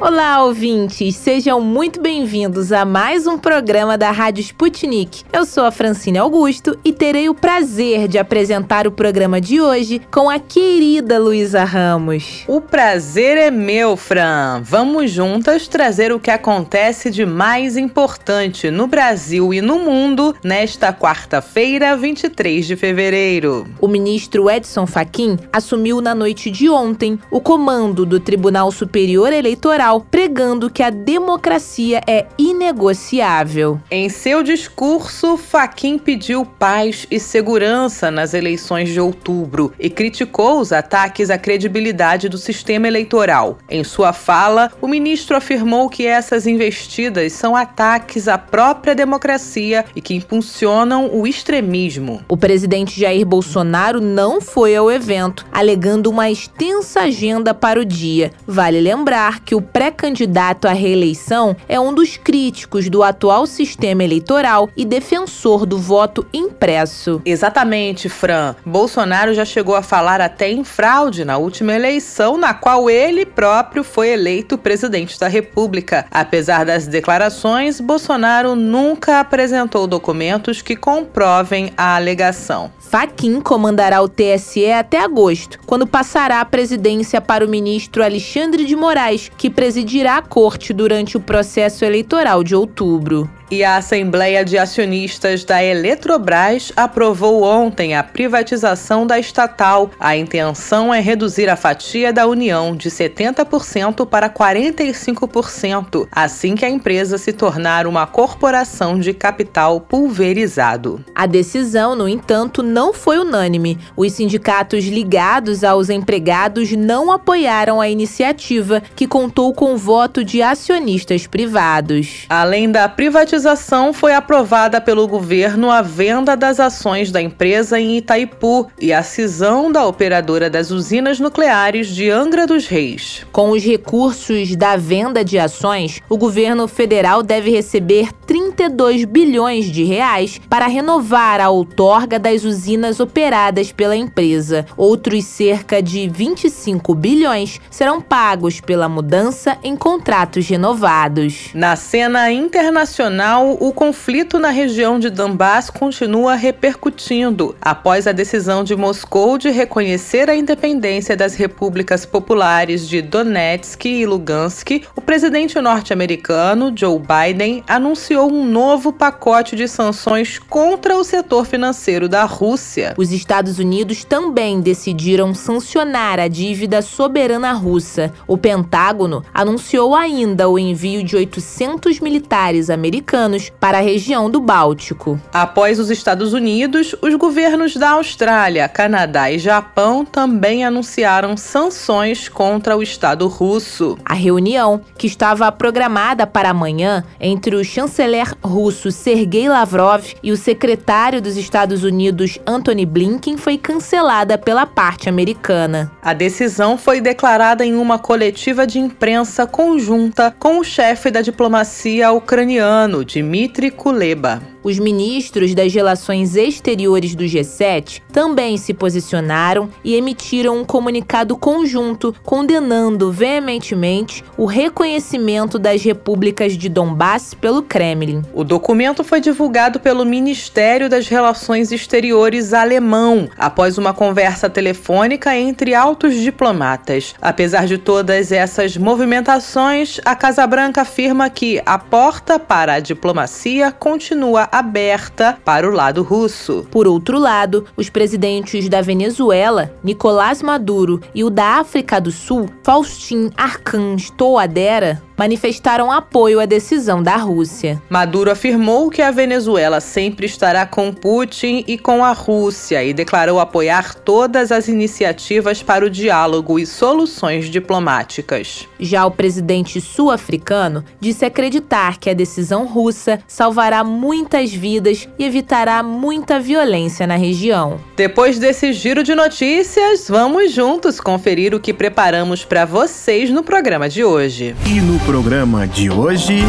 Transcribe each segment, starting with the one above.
Olá, ouvintes! Sejam muito bem-vindos a mais um programa da Rádio Sputnik. Eu sou a Francine Augusto e terei o prazer de apresentar o programa de hoje com a querida Luísa Ramos. O prazer é meu, Fran! Vamos juntas trazer o que acontece de mais importante no Brasil e no mundo nesta quarta-feira, 23 de fevereiro. O ministro Edson Fachin assumiu na noite de ontem o comando do Tribunal Superior Eleitoral pregando que a democracia é inegociável. Em seu discurso, Faquim pediu paz e segurança nas eleições de outubro e criticou os ataques à credibilidade do sistema eleitoral. Em sua fala, o ministro afirmou que essas investidas são ataques à própria democracia e que impulsionam o extremismo. O presidente Jair Bolsonaro não foi ao evento, alegando uma extensa agenda para o dia. Vale lembrar que o pré-candidato à reeleição é um dos críticos do atual sistema eleitoral e defensor do voto impresso. Exatamente, Fran. Bolsonaro já chegou a falar até em fraude na última eleição, na qual ele próprio foi eleito presidente da República. Apesar das declarações, Bolsonaro nunca apresentou documentos que comprovem a alegação. Faquim comandará o TSE até agosto, quando passará a presidência para o ministro Alexandre de Moraes, que presidirá a corte durante o processo eleitoral de outubro. E a Assembleia de Acionistas da Eletrobras aprovou ontem a privatização da estatal. A intenção é reduzir a fatia da União de 70% para 45%, assim que a empresa se tornar uma corporação de capital pulverizado. A decisão, no entanto, não foi unânime. Os sindicatos ligados aos empregados não apoiaram a iniciativa, que contou com o voto de acionistas privados. Além da privatização, privatização foi aprovada pelo governo a venda das ações da empresa em Itaipu e a cisão da operadora das usinas nucleares de Angra dos Reis. Com os recursos da venda de ações, o governo federal deve receber 32 bilhões de reais para renovar a outorga das usinas operadas pela empresa. Outros cerca de 25 bilhões serão pagos pela mudança em contratos renovados. Na cena internacional, o conflito na região de Donbass continua repercutindo após a decisão de Moscou de reconhecer a independência das repúblicas populares de Donetsk e Lugansk. O presidente norte-americano Joe Biden anunciou um novo pacote de sanções contra o setor financeiro da Rússia. Os Estados Unidos também decidiram sancionar a dívida soberana russa. O Pentágono anunciou ainda o envio de 800 militares americanos americanos para a região do Báltico. Após os Estados Unidos, os governos da Austrália, Canadá e Japão também anunciaram sanções contra o Estado russo. A reunião, que estava programada para amanhã entre o chanceler russo Sergei Lavrov e o secretário dos Estados Unidos Antony Blinken, foi cancelada pela parte americana. A decisão foi declarada em uma coletiva de imprensa conjunta com o chefe da diplomacia ucraniano, Dmitry Kuleba. Os ministros das Relações Exteriores do G7 também se posicionaram e emitiram um comunicado conjunto condenando veementemente o reconhecimento das repúblicas de Donbass pelo Kremlin. O documento foi divulgado pelo Ministério das Relações Exteriores alemão após uma conversa telefônica entre altos diplomatas. Apesar de todas essas movimentações, a Casa Branca afirma que a porta para a diplomacia continua aberta para o lado russo. Por outro lado, os presidentes da Venezuela, Nicolás Maduro, e o da África do Sul, Faustin Archange Touadera, manifestaram apoio à decisão da Rússia. Maduro afirmou que a Venezuela sempre estará com Putin e com a Rússia e declarou apoiar todas as iniciativas para o diálogo e soluções diplomáticas. Já o presidente sul-africano disse acreditar que a decisão russa salvará muitas vidas e evitará muita violência na região. Depois desse giro de notícias, vamos juntos conferir o que preparamos para vocês no programa de hoje. E no programa de hoje.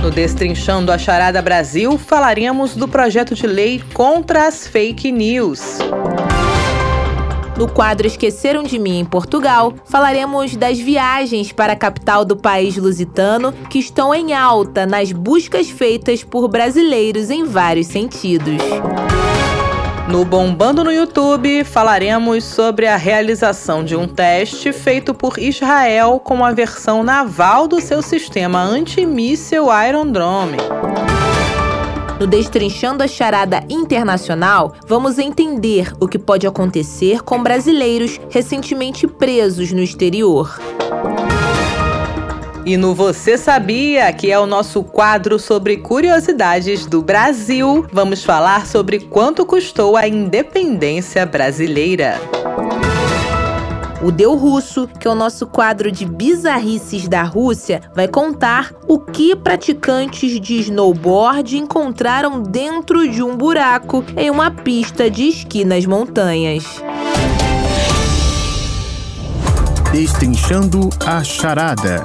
No Destrinchando a Charada Brasil, falaremos do projeto de lei contra as fake news. No quadro Esqueceram de Mim em Portugal, falaremos das viagens para a capital do país lusitano que estão em alta nas buscas feitas por brasileiros em vários sentidos. No Bombando no YouTube, falaremos sobre a realização de um teste feito por Israel com a versão naval do seu sistema antimíssel Iron Dome. No Destrinchando a Charada Internacional, vamos entender o que pode acontecer com brasileiros recentemente presos no exterior. E no Você Sabia, que é o nosso quadro sobre curiosidades do Brasil, vamos falar sobre quanto custou a independência brasileira. O Deu Russo, que é o nosso quadro de bizarrices da Rússia, vai contar o que praticantes de snowboard encontraram dentro de um buraco em uma pista de esqui nas montanhas. Destrinchando a charada.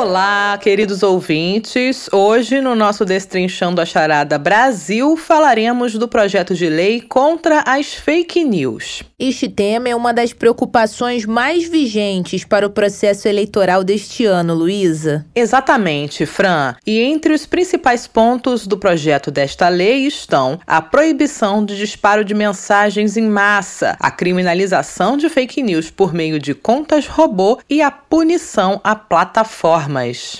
Olá, queridos ouvintes. Hoje, no nosso Destrinchando a Charada Brasil, falaremos do projeto de lei contra as fake news. Este tema é uma das preocupações mais vigentes para o processo eleitoral deste ano, Luísa. Exatamente, Fran. E entre os principais pontos do projeto desta lei estão a proibição de disparo de mensagens em massa, a criminalização de fake news por meio de contas robô e a punição a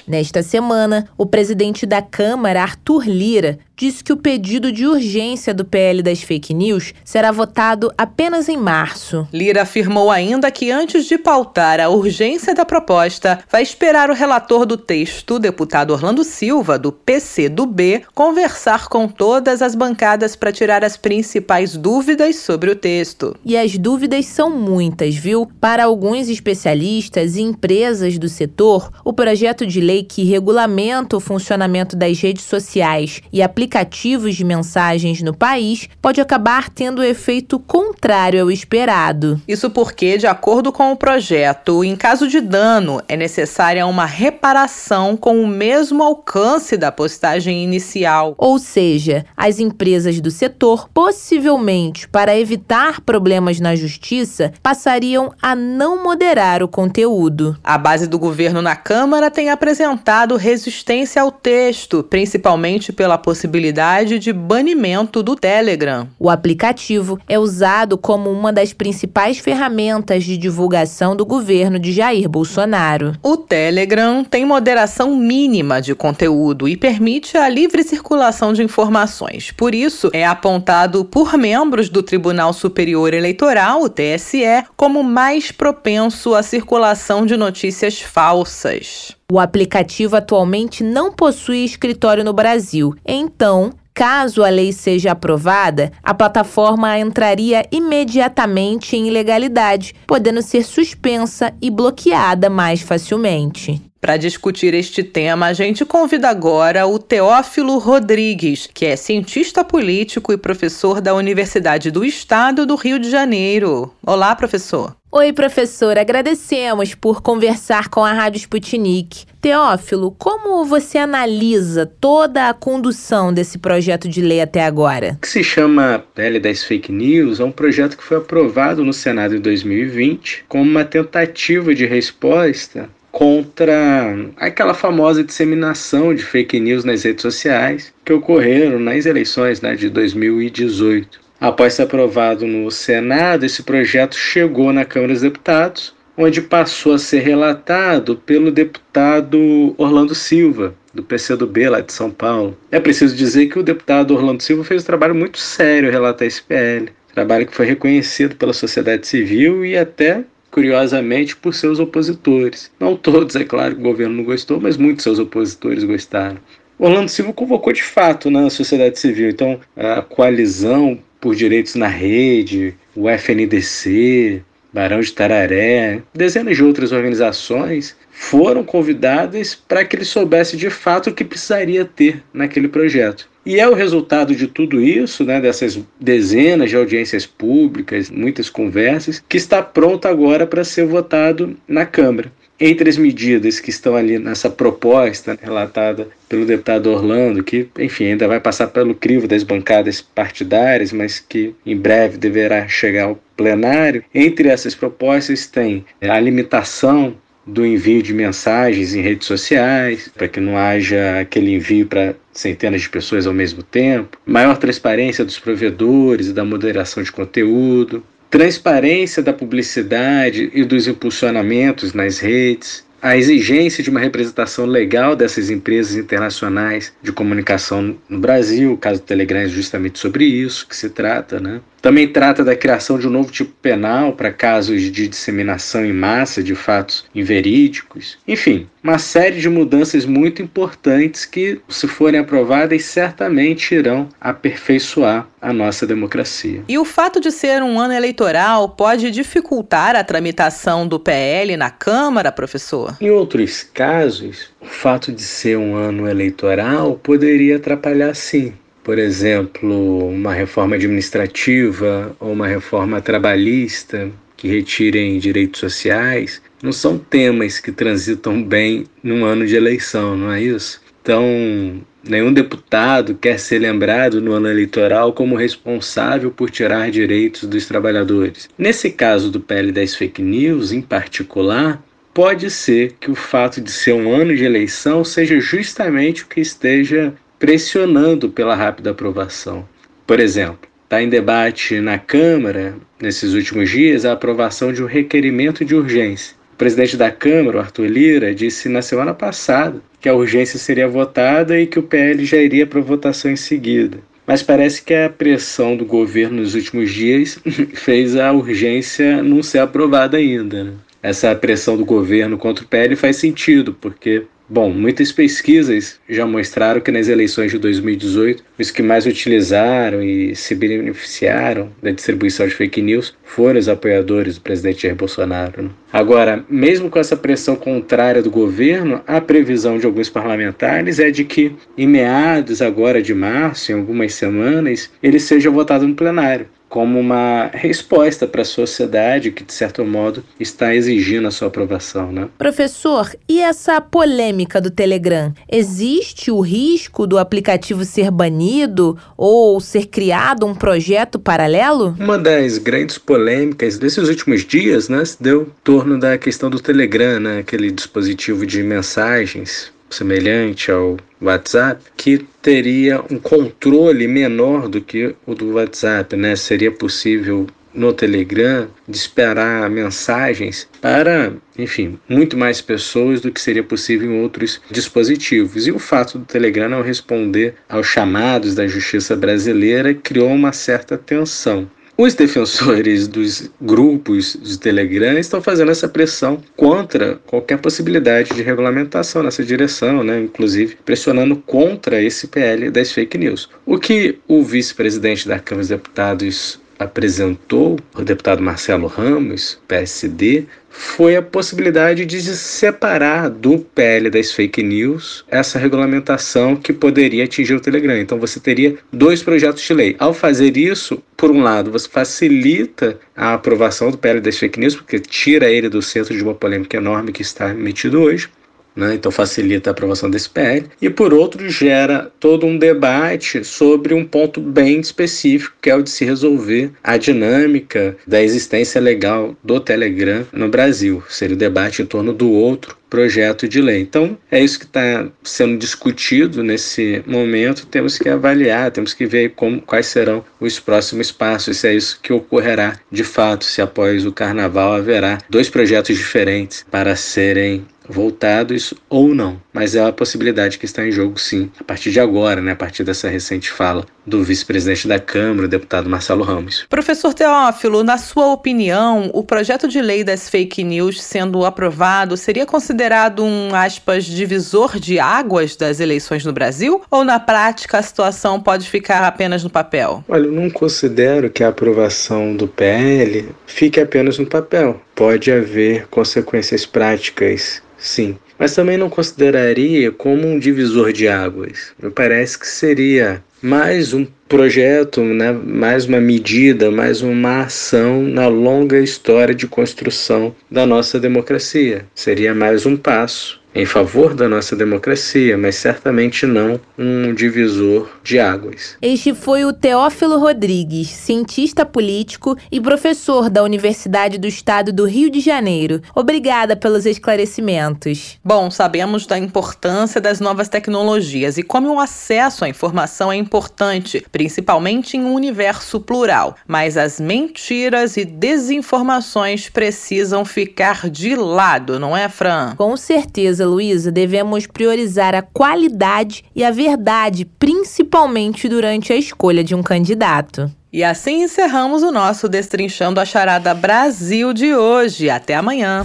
Nesta semana, o presidente da Câmara, Arthur Lira, disse que o pedido de urgência do PL das fake news será votado apenas em março. Lira afirmou ainda que antes de pautar a urgência da proposta, vai esperar o relator do texto, deputado Orlando Silva, do PCdoB, conversar com todas as bancadas para tirar as principais dúvidas sobre o texto. E as dúvidas são muitas, viu? Para alguns especialistas e empresas do setor, o projeto de lei que regulamenta o funcionamento das redes sociais e aplica aplicativos de mensagens no país pode acabar tendo efeito contrário ao esperado. Isso porque, de acordo com o projeto, em caso de dano, é necessária uma reparação com o mesmo alcance da postagem inicial. Ou seja, as empresas do setor, possivelmente para evitar problemas na justiça, passariam a não moderar o conteúdo. A base do governo na Câmara tem apresentado resistência ao texto, principalmente pela possibilidade possibilidade de banimento do Telegram. O aplicativo é usado como uma das principais ferramentas de divulgação do governo de Jair Bolsonaro. O Telegram tem moderação mínima de conteúdo e permite a livre circulação de informações. Por isso, é apontado por membros do Tribunal Superior Eleitoral, o TSE, como mais propenso à circulação de notícias falsas. O aplicativo atualmente não possui escritório no Brasil, então Caso a lei seja aprovada, a plataforma entraria imediatamente em ilegalidade, podendo ser suspensa e bloqueada mais facilmente. Para discutir este tema, a gente convida agora o Teófilo Rodrigues, que é cientista político e professor da Universidade do Estado do Rio de Janeiro. Olá, professor. Oi, professor. Agradecemos por conversar com a Rádio Sputnik. Teófilo, como você analisa toda a condução desse projeto de lei até agora? O que se chama PL das Fake News é um projeto que foi aprovado no Senado em 2020 como uma tentativa de resposta contra aquela famosa disseminação de fake news nas redes sociais que ocorreram nas eleições né, de 2018. Após ser aprovado no Senado, esse projeto chegou na Câmara dos Deputados, onde passou a ser relatado pelo deputado Orlando Silva, do PCdoB lá de São Paulo. É preciso dizer que o deputado Orlando Silva fez um trabalho muito sério relatar esse PL, trabalho que foi reconhecido pela sociedade civil e até curiosamente, por seus opositores. Não todos, é claro, que o governo não gostou, mas muitos seus opositores gostaram. Orlando Silva convocou de fato na sociedade civil, então a coalizão por direitos na rede, o FNDC, Barão de Tararé, dezenas de outras organizações foram convidadas para que ele soubesse de fato o que precisaria ter naquele projeto. E é o resultado de tudo isso, né, dessas dezenas de audiências públicas, muitas conversas, que está pronto agora para ser votado na Câmara. Entre as medidas que estão ali nessa proposta relatada pelo deputado Orlando, que, enfim, ainda vai passar pelo crivo das bancadas partidárias, mas que em breve deverá chegar ao plenário, entre essas propostas tem a limitação do envio de mensagens em redes sociais, para que não haja aquele envio para centenas de pessoas ao mesmo tempo, maior transparência dos provedores e da moderação de conteúdo, transparência da publicidade e dos impulsionamentos nas redes, a exigência de uma representação legal dessas empresas internacionais de comunicação no Brasil, o caso do Telegram é justamente sobre isso que se trata, né? Também trata da criação de um novo tipo penal para casos de disseminação em massa de fatos inverídicos. Enfim, uma série de mudanças muito importantes que, se forem aprovadas, certamente irão aperfeiçoar a nossa democracia. E o fato de ser um ano eleitoral pode dificultar a tramitação do PL na Câmara, professor? Em outros casos, o fato de ser um ano eleitoral poderia atrapalhar sim por exemplo, uma reforma administrativa ou uma reforma trabalhista que retirem direitos sociais, não são temas que transitam bem num ano de eleição, não é isso? Então, nenhum deputado quer ser lembrado no ano eleitoral como responsável por tirar direitos dos trabalhadores. Nesse caso do PL das fake news, em particular, pode ser que o fato de ser um ano de eleição seja justamente o que esteja pressionando pela rápida aprovação. Por exemplo, está em debate na Câmara, nesses últimos dias, a aprovação de um requerimento de urgência. O presidente da Câmara, Arthur Lira, disse na semana passada que a urgência seria votada e que o PL já iria para votação em seguida. Mas parece que a pressão do governo nos últimos dias fez a urgência não ser aprovada ainda. Né? Essa pressão do governo contra o PL faz sentido, porque Bom, muitas pesquisas já mostraram que nas eleições de 2018, os que mais utilizaram e se beneficiaram da distribuição de fake news foram os apoiadores do presidente Jair Bolsonaro. Né? Agora, mesmo com essa pressão contrária do governo, a previsão de alguns parlamentares é de que, em meados agora de março, em algumas semanas, ele seja votado no plenário como uma resposta para a sociedade que, de certo modo, está exigindo a sua aprovação. Né? Professor, e essa polêmica do Telegram? Existe o risco do aplicativo ser banido ou ser criado um projeto paralelo? Uma das grandes polêmicas desses últimos dias né, se deu em torno da questão do Telegram, né, aquele dispositivo de mensagens semelhante ao WhatsApp, que teria um controle menor do que o do WhatsApp, né? Seria possível no Telegram disparar mensagens para, enfim, muito mais pessoas do que seria possível em outros dispositivos. E o fato do Telegram não responder aos chamados da justiça brasileira criou uma certa tensão. Os defensores dos grupos de Telegram estão fazendo essa pressão contra qualquer possibilidade de regulamentação nessa direção, né? inclusive pressionando contra esse PL das fake news. O que o vice-presidente da Câmara dos Deputados apresentou, o deputado Marcelo Ramos, PSD, foi a possibilidade de separar do PL das fake news essa regulamentação que poderia atingir o Telegram. Então você teria dois projetos de lei. Ao fazer isso, por um lado, você facilita a aprovação do PL das fake news, porque tira ele do centro de uma polêmica enorme que está metido hoje né? então facilita a aprovação desse PL, e por outro gera todo um debate sobre um ponto bem específico, que é o de se resolver a dinâmica da existência legal do Telegram no Brasil. Seria o debate em torno do outro projeto de lei. Então, é isso que está sendo discutido nesse momento. Temos que avaliar, temos que ver como, quais serão os próximos passos, se é isso que ocorrerá de fato, se após o carnaval haverá dois projetos diferentes para serem voltados ou não. Mas é uma possibilidade que está em jogo, sim, a partir de agora, né, a partir dessa recente fala do vice-presidente da Câmara, o deputado Marcelo Ramos. Professor Teófilo, na sua opinião, o projeto de lei das fake news sendo aprovado seria considerado um, aspas, divisor de águas das eleições no Brasil? Ou na prática a situação pode ficar apenas no papel? Olha, eu não considero que a aprovação do PL fique apenas no papel. Pode haver consequências práticas sim. Mas também não consideraria como um divisor de águas. Me parece que seria mais um projeto, né, mais uma medida, mais uma ação na longa história de construção da nossa democracia. Seria mais um passo em favor da nossa democracia, mas certamente não um divisor de águas. Este foi o Teófilo Rodrigues, cientista político e professor da Universidade do Estado do Rio de Janeiro. Obrigada pelos esclarecimentos. Bom, sabemos da importância das novas tecnologias e como o acesso à informação é importante, principalmente em um universo plural. Mas as mentiras e desinformações precisam ficar de lado, não é, Fran? Com certeza Luísa, devemos priorizar a qualidade e a verdade, principalmente durante a escolha de um candidato. E assim encerramos o nosso Destrinchando a Charada Brasil de hoje. Até amanhã.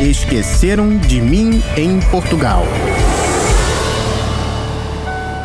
Esqueceram de mim em Portugal.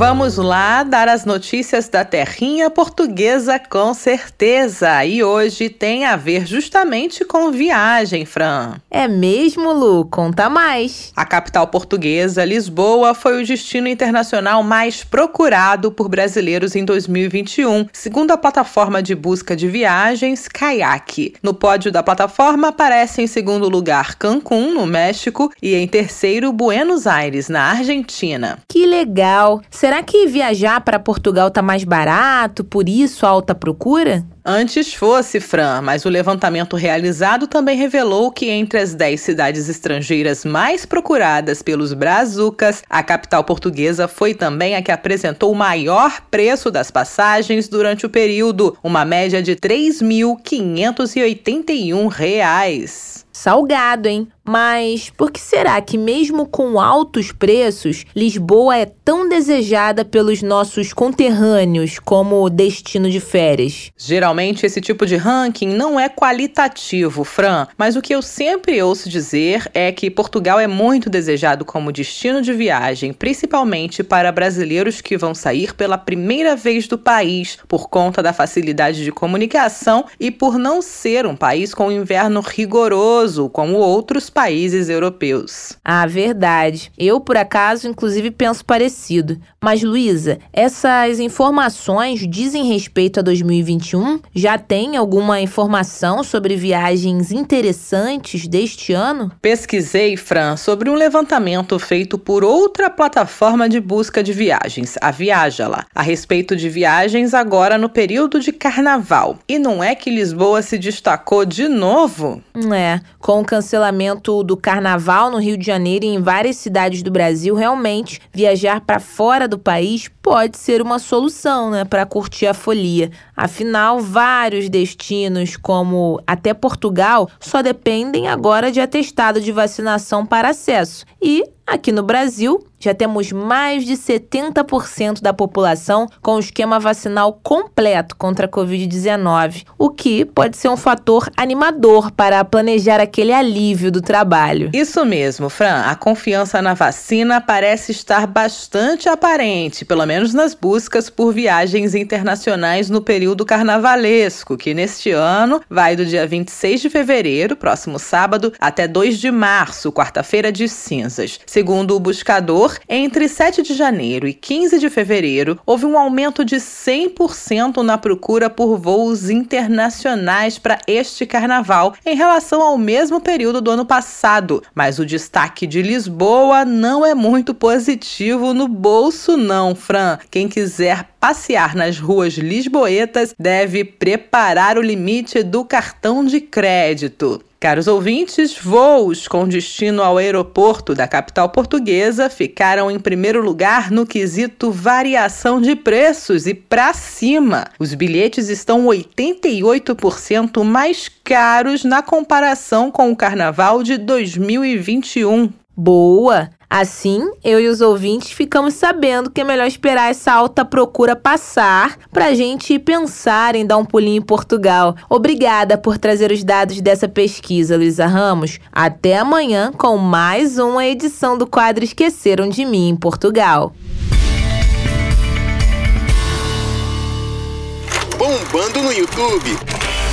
Vamos lá dar as notícias da terrinha portuguesa com certeza. E hoje tem a ver justamente com viagem, Fran. É mesmo, Lu? Conta mais. A capital portuguesa, Lisboa, foi o destino internacional mais procurado por brasileiros em 2021, segundo a plataforma de busca de viagens Kayak. No pódio da plataforma aparece em segundo lugar Cancún, no México, e em terceiro Buenos Aires, na Argentina. Que legal! Será que viajar para Portugal tá mais barato, por isso alta procura? Antes fosse, Fran, mas o levantamento realizado também revelou que entre as 10 cidades estrangeiras mais procuradas pelos brazucas, a capital portuguesa foi também a que apresentou o maior preço das passagens durante o período, uma média de R$ 3.581. Salgado, hein? Mas por que será que, mesmo com altos preços, Lisboa é tão desejada pelos nossos conterrâneos como destino de férias? Geralmente, esse tipo de ranking não é qualitativo, Fran, mas o que eu sempre ouço dizer é que Portugal é muito desejado como destino de viagem, principalmente para brasileiros que vão sair pela primeira vez do país, por conta da facilidade de comunicação e por não ser um país com inverno rigoroso, como outros países países europeus. Ah, verdade. Eu, por acaso, inclusive penso parecido. Mas, Luísa, essas informações dizem respeito a 2021? Já tem alguma informação sobre viagens interessantes deste ano? Pesquisei, Fran, sobre um levantamento feito por outra plataforma de busca de viagens, a Viajala, a respeito de viagens agora no período de carnaval. E não é que Lisboa se destacou de novo? É, com o cancelamento do carnaval no Rio de Janeiro e em várias cidades do Brasil, realmente viajar para fora do país pode ser uma solução, né, para curtir a folia. Afinal, vários destinos, como até Portugal, só dependem agora de atestado de vacinação para acesso. E aqui no Brasil, já temos mais de 70% da população com o esquema vacinal completo contra a Covid-19, o que pode ser um fator animador para planejar aquele alívio do trabalho. Isso mesmo, Fran. A confiança na vacina parece estar bastante aparente, pelo menos nas buscas por viagens internacionais no período carnavalesco, que neste ano vai do dia 26 de fevereiro, próximo sábado, até 2 de março, quarta-feira de cinzas. Segundo o buscador, entre 7 de janeiro e 15 de fevereiro, houve um aumento de 100% na procura por voos internacionais para este carnaval em relação ao mesmo período do ano passado. Mas o destaque de Lisboa não é muito positivo no bolso, não, Fran. Quem quiser passear nas ruas lisboetas deve preparar o limite do cartão de crédito. Caros ouvintes, voos com destino ao aeroporto da capital portuguesa ficaram em primeiro lugar no quesito variação de preços e para cima. Os bilhetes estão 88% mais caros na comparação com o carnaval de 2021. Boa! Assim, eu e os ouvintes ficamos sabendo que é melhor esperar essa alta procura passar para a gente pensar em dar um pulinho em Portugal. Obrigada por trazer os dados dessa pesquisa, Luísa Ramos. Até amanhã com mais uma edição do quadro Esqueceram de Mim em Portugal. Bombando no YouTube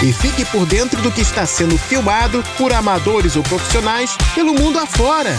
E fique por dentro do que está sendo filmado por amadores ou profissionais pelo mundo afora.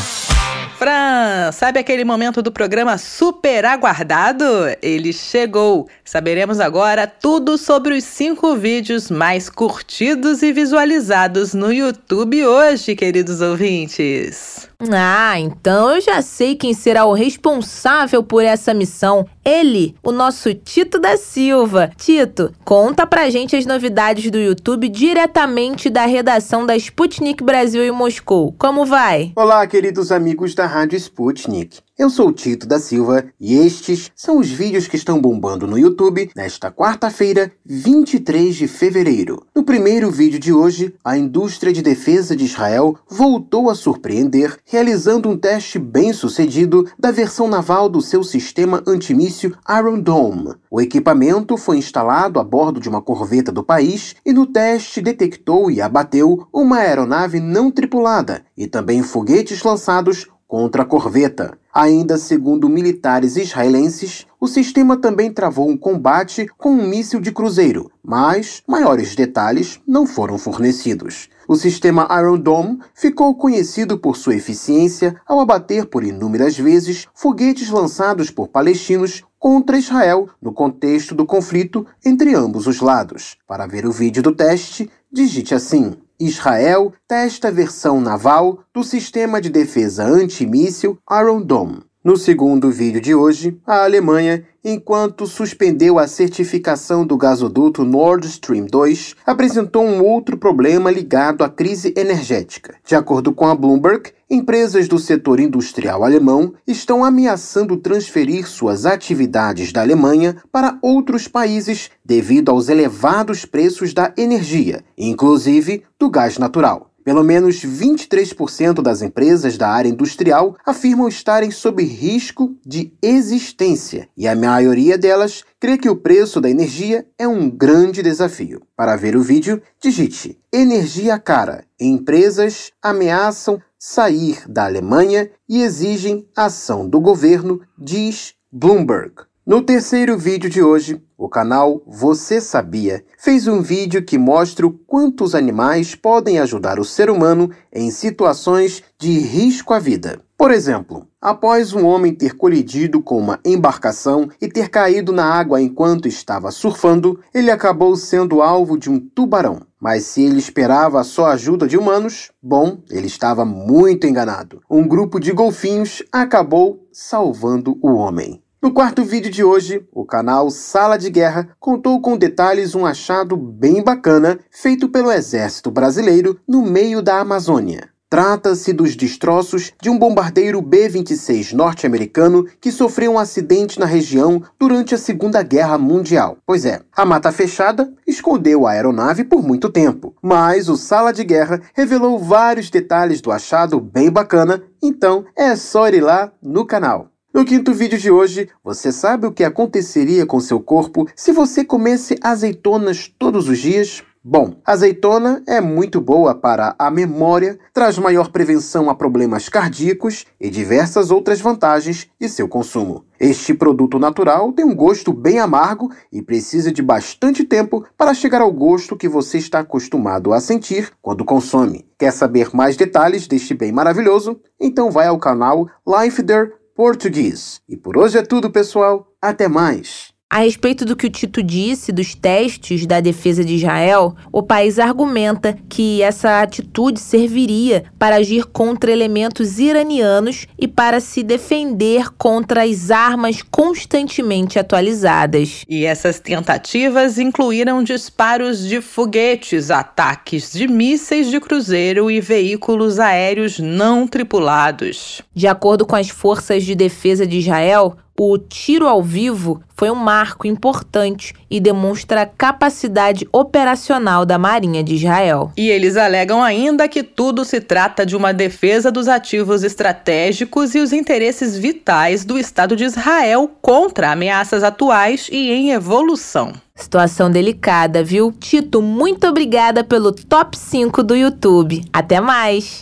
Fran, sabe aquele momento do programa super aguardado? Ele chegou. Saberemos agora tudo sobre os cinco vídeos mais curtidos e visualizados no YouTube hoje, queridos ouvintes. Ah, então eu já sei quem será o responsável por essa missão. Ele, o nosso Tito da Silva. Tito, conta pra gente as novidades do YouTube diretamente da redação da Sputnik Brasil em Moscou. Como vai? Olá, queridos amigos da Rádio Sputnik. Eu sou Tito da Silva e estes são os vídeos que estão bombando no YouTube nesta quarta-feira, 23 de fevereiro. No primeiro vídeo de hoje, a indústria de defesa de Israel voltou a surpreender, realizando um teste bem sucedido da versão naval do seu sistema antimíssil Iron Dome. O equipamento foi instalado a bordo de uma corveta do país e no teste detectou e abateu uma aeronave não tripulada e também foguetes lançados contra a corveta. Ainda segundo militares israelenses, o sistema também travou um combate com um míssil de cruzeiro, mas maiores detalhes não foram fornecidos. O sistema Iron Dome ficou conhecido por sua eficiência ao abater por inúmeras vezes foguetes lançados por palestinos contra Israel no contexto do conflito entre ambos os lados. Para ver o vídeo do teste, digite assim: Israel testa a versão naval do sistema de defesa antimíssil Iron Dome. No segundo vídeo de hoje, a Alemanha, enquanto suspendeu a certificação do gasoduto Nord Stream 2, apresentou um outro problema ligado à crise energética. De acordo com a Bloomberg, Empresas do setor industrial alemão estão ameaçando transferir suas atividades da Alemanha para outros países devido aos elevados preços da energia, inclusive do gás natural. Pelo menos 23% das empresas da área industrial afirmam estarem sob risco de existência, e a maioria delas crê que o preço da energia é um grande desafio. Para ver o vídeo, digite Energia cara. Empresas ameaçam sair da Alemanha e exigem ação do governo, diz Bloomberg. No terceiro vídeo de hoje, o canal Você Sabia fez um vídeo que mostra o quanto os animais podem ajudar o ser humano em situações de risco à vida. Por exemplo, após um homem ter colidido com uma embarcação e ter caído na água enquanto estava surfando, ele acabou sendo alvo de um tubarão. Mas se ele esperava só a ajuda de humanos, bom, ele estava muito enganado. Um grupo de golfinhos acabou salvando o homem. No quarto vídeo de hoje, o canal Sala de Guerra contou com detalhes um achado bem bacana feito pelo Exército Brasileiro no meio da Amazônia. Trata-se dos destroços de um bombardeiro B-26 norte-americano que sofreu um acidente na região durante a Segunda Guerra Mundial. Pois é, a mata fechada escondeu a aeronave por muito tempo, mas o Sala de Guerra revelou vários detalhes do achado bem bacana, então é só ir lá no canal. No quinto vídeo de hoje, você sabe o que aconteceria com seu corpo se você comesse azeitonas todos os dias? Bom, azeitona é muito boa para a memória, traz maior prevenção a problemas cardíacos e diversas outras vantagens de seu consumo. Este produto natural tem um gosto bem amargo e precisa de bastante tempo para chegar ao gosto que você está acostumado a sentir quando consome. Quer saber mais detalhes deste bem maravilhoso? Então vai ao canal Life There Português. E por hoje é tudo, pessoal. Até mais! A respeito do que o Tito disse dos testes da defesa de Israel, o país argumenta que essa atitude serviria para agir contra elementos iranianos e para se defender contra as armas constantemente atualizadas. E essas tentativas incluíram disparos de foguetes, ataques de mísseis de cruzeiro e veículos aéreos não tripulados. De acordo com as forças de defesa de Israel, o tiro ao vivo foi um marco importante e demonstra a capacidade operacional da Marinha de Israel. E eles alegam ainda que tudo se trata de uma defesa dos ativos estratégicos e os interesses vitais do Estado de Israel contra ameaças atuais e em evolução. Situação delicada, viu? Tito, muito obrigada pelo top 5 do YouTube. Até mais!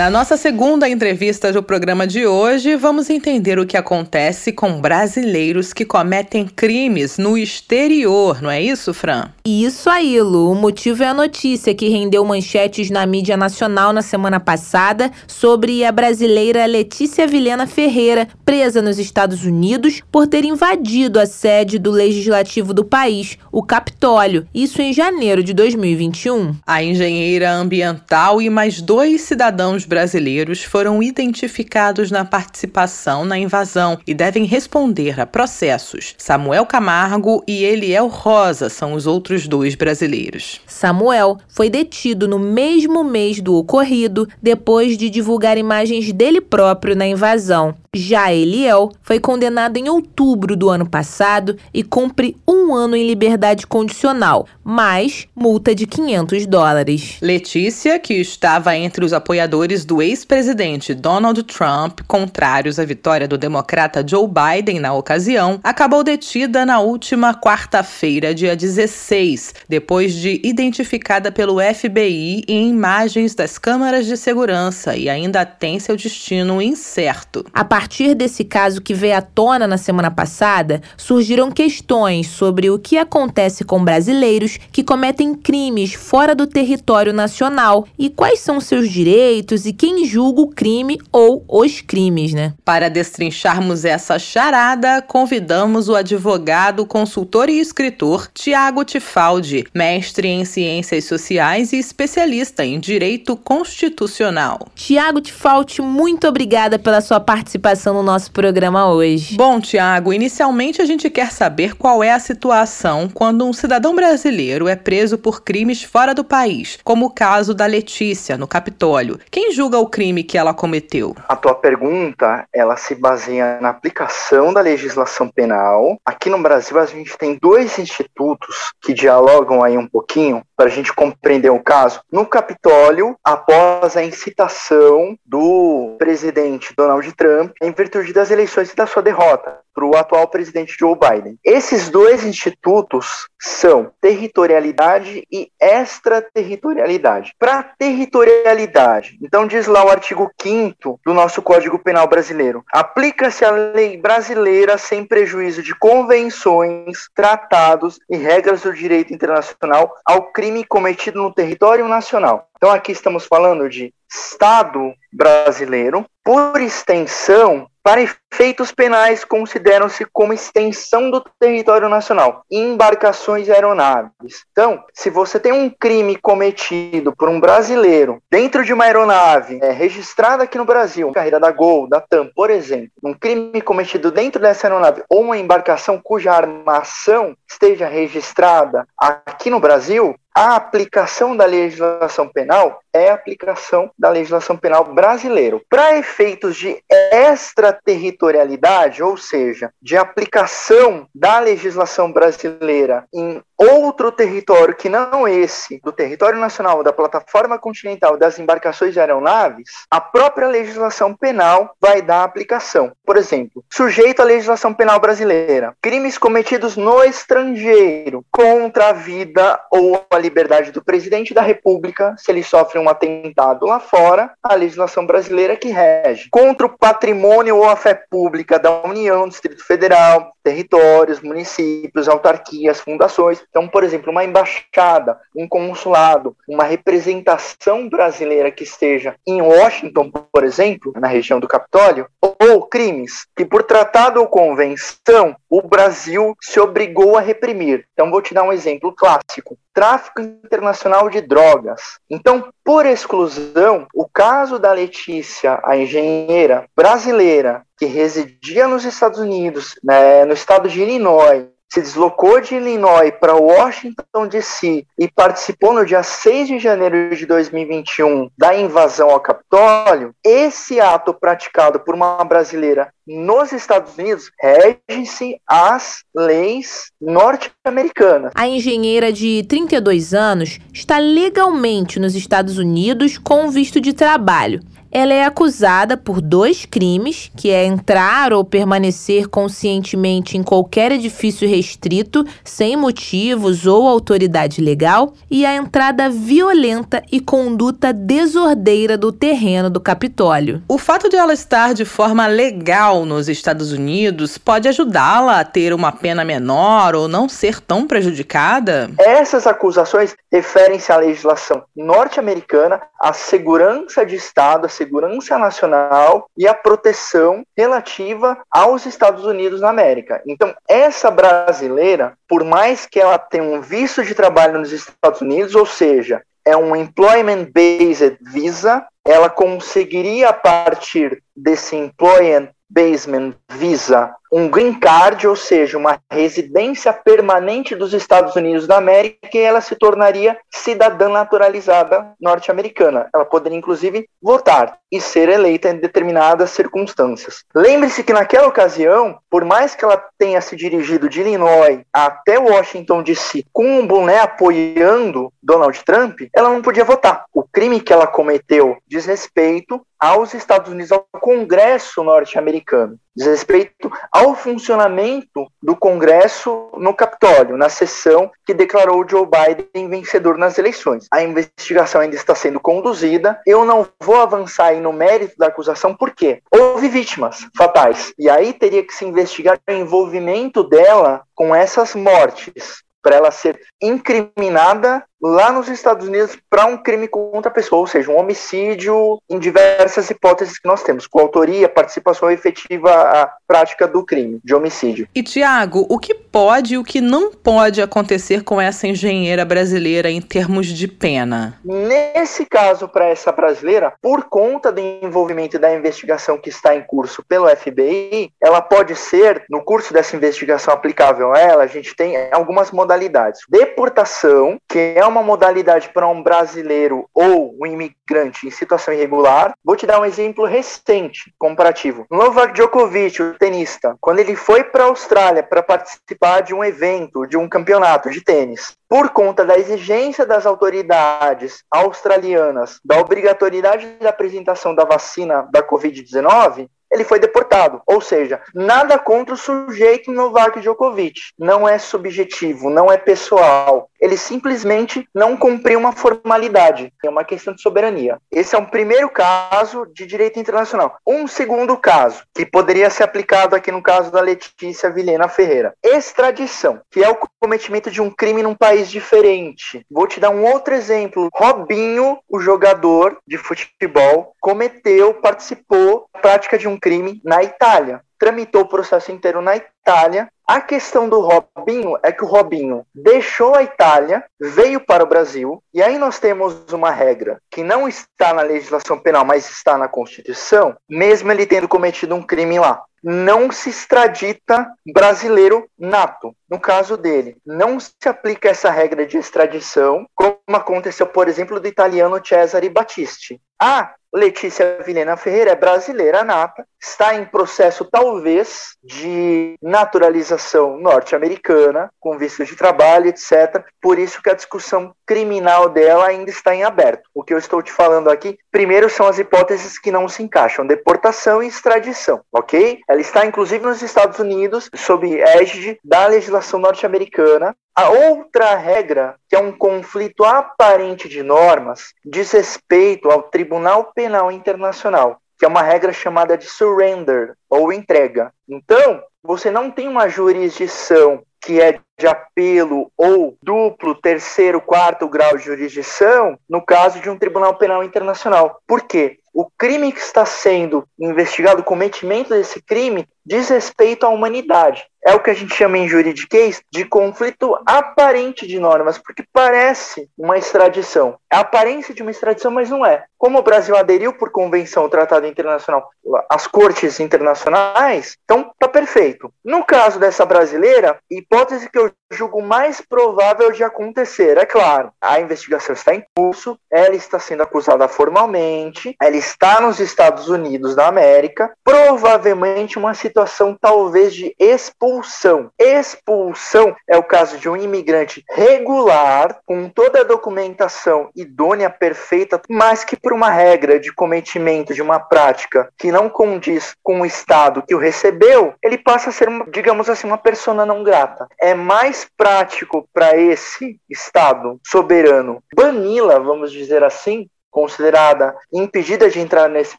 Na nossa segunda entrevista do programa de hoje, vamos entender o que acontece com brasileiros que cometem crimes no exterior, não é isso, Fran? Isso aí, Lu. O motivo é a notícia que rendeu manchetes na mídia nacional na semana passada sobre a brasileira Letícia Vilena Ferreira, presa nos Estados Unidos por ter invadido a sede do legislativo do país, o Capitólio, isso em janeiro de 2021. A engenheira ambiental e mais dois cidadãos brasileiros foram identificados na participação na invasão e devem responder a processos. Samuel Camargo e Eliel Rosa são os outros dois brasileiros. Samuel foi detido no mesmo mês do ocorrido, depois de divulgar imagens dele próprio na invasão. Já Eliel foi condenado em outubro do ano passado e cumpre um ano em liberdade condicional, mais multa de 500 dólares. Letícia, que estava entre os apoiadores do ex-presidente Donald Trump, contrários à vitória do democrata Joe Biden na ocasião, acabou detida na última quarta-feira, dia 16, depois de identificada pelo FBI em imagens das câmaras de segurança e ainda tem seu destino incerto. A partir desse caso que veio à tona na semana passada, surgiram questões sobre o que acontece com brasileiros que cometem crimes fora do território nacional e quais são seus direitos e quem julga o crime ou os crimes, né? Para destrincharmos essa charada, convidamos o advogado, consultor e escritor Tiago Tifaldi, mestre em ciências sociais e especialista em direito constitucional. Tiago Tifaldi, muito obrigada pela sua participação participação no nosso programa hoje. Bom, Tiago, inicialmente a gente quer saber qual é a situação quando um cidadão brasileiro é preso por crimes fora do país, como o caso da Letícia, no Capitólio. Quem julga o crime que ela cometeu? A tua pergunta, ela se baseia na aplicação da legislação penal. Aqui no Brasil a gente tem dois institutos que dialogam aí um pouquinho para a gente compreender o caso. No Capitólio, após a incitação do presidente Donald Trump em virtude das eleições e da sua derrota para o atual presidente Joe Biden. Esses dois institutos são territorialidade e extraterritorialidade. Para territorialidade, então diz lá o artigo 5 do nosso Código Penal brasileiro: aplica-se a lei brasileira sem prejuízo de convenções, tratados e regras do direito internacional ao crime cometido no território nacional. Então aqui estamos falando de Estado brasileiro, por extensão, para efeitos penais, consideram-se como extensão do território nacional embarcações e aeronaves. Então, se você tem um crime cometido por um brasileiro dentro de uma aeronave é, registrada aqui no Brasil, carreira da Gol, da TAM, por exemplo, um crime cometido dentro dessa aeronave ou uma embarcação cuja armação esteja registrada aqui no Brasil, a aplicação da legislação penal é a aplicação da legislação penal brasileira. Para efeitos de extra extraterritorialidade, ou seja, de aplicação da legislação brasileira em outro território que não esse, do território nacional, da plataforma continental das embarcações de aeronaves, a própria legislação penal vai dar aplicação. Por exemplo, sujeito à legislação penal brasileira, crimes cometidos no estrangeiro contra a vida ou a liberdade do presidente da República, se ele sofre um atentado lá fora, a legislação brasileira que rege. Contra o patrimônio a fé pública da União, Distrito Federal, territórios, municípios, autarquias, fundações. Então, por exemplo, uma embaixada, um consulado, uma representação brasileira que esteja em Washington, por exemplo, na região do Capitólio, ou crimes que, por tratado ou convenção, o Brasil se obrigou a reprimir. Então, vou te dar um exemplo clássico: tráfico internacional de drogas. Então, por exclusão, o caso da Letícia, a engenheira brasileira que residia nos Estados Unidos, né, no estado de Illinois, se deslocou de Illinois para Washington, D.C. e participou no dia 6 de janeiro de 2021 da invasão ao Capitólio, esse ato praticado por uma brasileira nos Estados Unidos rege-se às leis norte-americanas. A engenheira de 32 anos está legalmente nos Estados Unidos com visto de trabalho ela é acusada por dois crimes, que é entrar ou permanecer conscientemente em qualquer edifício restrito, sem motivos ou autoridade legal, e a entrada violenta e conduta desordeira do terreno do Capitólio. O fato de ela estar de forma legal nos Estados Unidos pode ajudá-la a ter uma pena menor ou não ser tão prejudicada? Essas acusações referem-se à legislação norte-americana, à segurança de Estado, à segurança nacional e a proteção relativa aos Estados Unidos na América. Então, essa brasileira, por mais que ela tenha um visto de trabalho nos Estados Unidos, ou seja, é um employment based visa, ela conseguiria a partir desse employment basement visa um green card, ou seja, uma residência permanente dos Estados Unidos da América, e ela se tornaria cidadã naturalizada norte-americana. Ela poderia, inclusive, votar e ser eleita em determinadas circunstâncias. Lembre-se que naquela ocasião, por mais que ela tenha se dirigido de Illinois até Washington DC com um boné apoiando Donald Trump, ela não podia votar. O crime que ela cometeu diz respeito aos Estados Unidos, ao Congresso norte-americano diz respeito ao funcionamento do Congresso no Capitólio, na sessão que declarou Joe Biden vencedor nas eleições. A investigação ainda está sendo conduzida. Eu não vou avançar aí no mérito da acusação, porque houve vítimas fatais. E aí teria que se investigar o envolvimento dela com essas mortes para ela ser incriminada lá nos Estados Unidos para um crime contra a pessoa, ou seja, um homicídio em diversas hipóteses que nós temos, com autoria, participação efetiva à prática do crime de homicídio. E Tiago, o que pode e o que não pode acontecer com essa engenheira brasileira em termos de pena? Nesse caso, para essa brasileira, por conta do envolvimento da investigação que está em curso pelo FBI, ela pode ser, no curso dessa investigação aplicável a ela, a gente tem algumas modalidades. Deportação, que é uma modalidade para um brasileiro ou um imigrante em situação irregular. Vou te dar um exemplo recente, comparativo. Novak Djokovic, o tenista, quando ele foi para a Austrália para participar de um evento, de um campeonato de tênis, por conta da exigência das autoridades australianas da obrigatoriedade da apresentação da vacina da Covid-19, ele foi deportado. Ou seja, nada contra o sujeito Novak Djokovic. Não é subjetivo, não é pessoal. Ele simplesmente não cumpriu uma formalidade. É uma questão de soberania. Esse é um primeiro caso de direito internacional. Um segundo caso, que poderia ser aplicado aqui no caso da Letícia Vilhena Ferreira. Extradição, que é o cometimento de um crime num país diferente. Vou te dar um outro exemplo. Robinho, o jogador de futebol, cometeu, participou da prática de um crime na Itália. Tramitou o processo inteiro na Itália. A questão do Robinho é que o Robinho deixou a Itália, veio para o Brasil, e aí nós temos uma regra que não está na legislação penal, mas está na Constituição, mesmo ele tendo cometido um crime lá não se extradita brasileiro nato. No caso dele, não se aplica essa regra de extradição, como aconteceu, por exemplo, do italiano Cesare Battisti. Ah, Letícia Vilhena Ferreira é brasileira nata, está em processo talvez de naturalização norte-americana, com visto de trabalho, etc. Por isso que a discussão criminal dela ainda está em aberto. O que eu estou te falando aqui, primeiro são as hipóteses que não se encaixam: deportação e extradição, ok? Ela está inclusive nos Estados Unidos sob égide da legislação norte-americana a outra regra, que é um conflito aparente de normas, diz respeito ao Tribunal Penal Internacional, que é uma regra chamada de surrender, ou entrega. Então, você não tem uma jurisdição que é de apelo ou duplo, terceiro, quarto grau de jurisdição no caso de um tribunal penal internacional. Por quê? O crime que está sendo investigado, o cometimento desse crime, diz respeito à humanidade. É o que a gente chama em juridiquês de conflito aparente de normas, porque parece uma extradição. É a aparência de uma extradição, mas não é. Como o Brasil aderiu por convenção ao Tratado Internacional, as cortes internacionais, então tá perfeito. No caso dessa brasileira, hipótese que eu julgo mais provável de acontecer, é claro. A investigação está em curso, ela está sendo acusada formalmente, ela está nos Estados Unidos da América, provavelmente uma situação talvez de expulsão. Expulsão é o caso de um imigrante regular, com toda a documentação idônea, perfeita, mas que por uma regra de cometimento de uma prática que não condiz com o Estado que o recebeu, ele passa a ser, digamos assim, uma persona não grata. É mais prático para esse Estado soberano bani-la, vamos dizer assim, considerada impedida de entrar nesse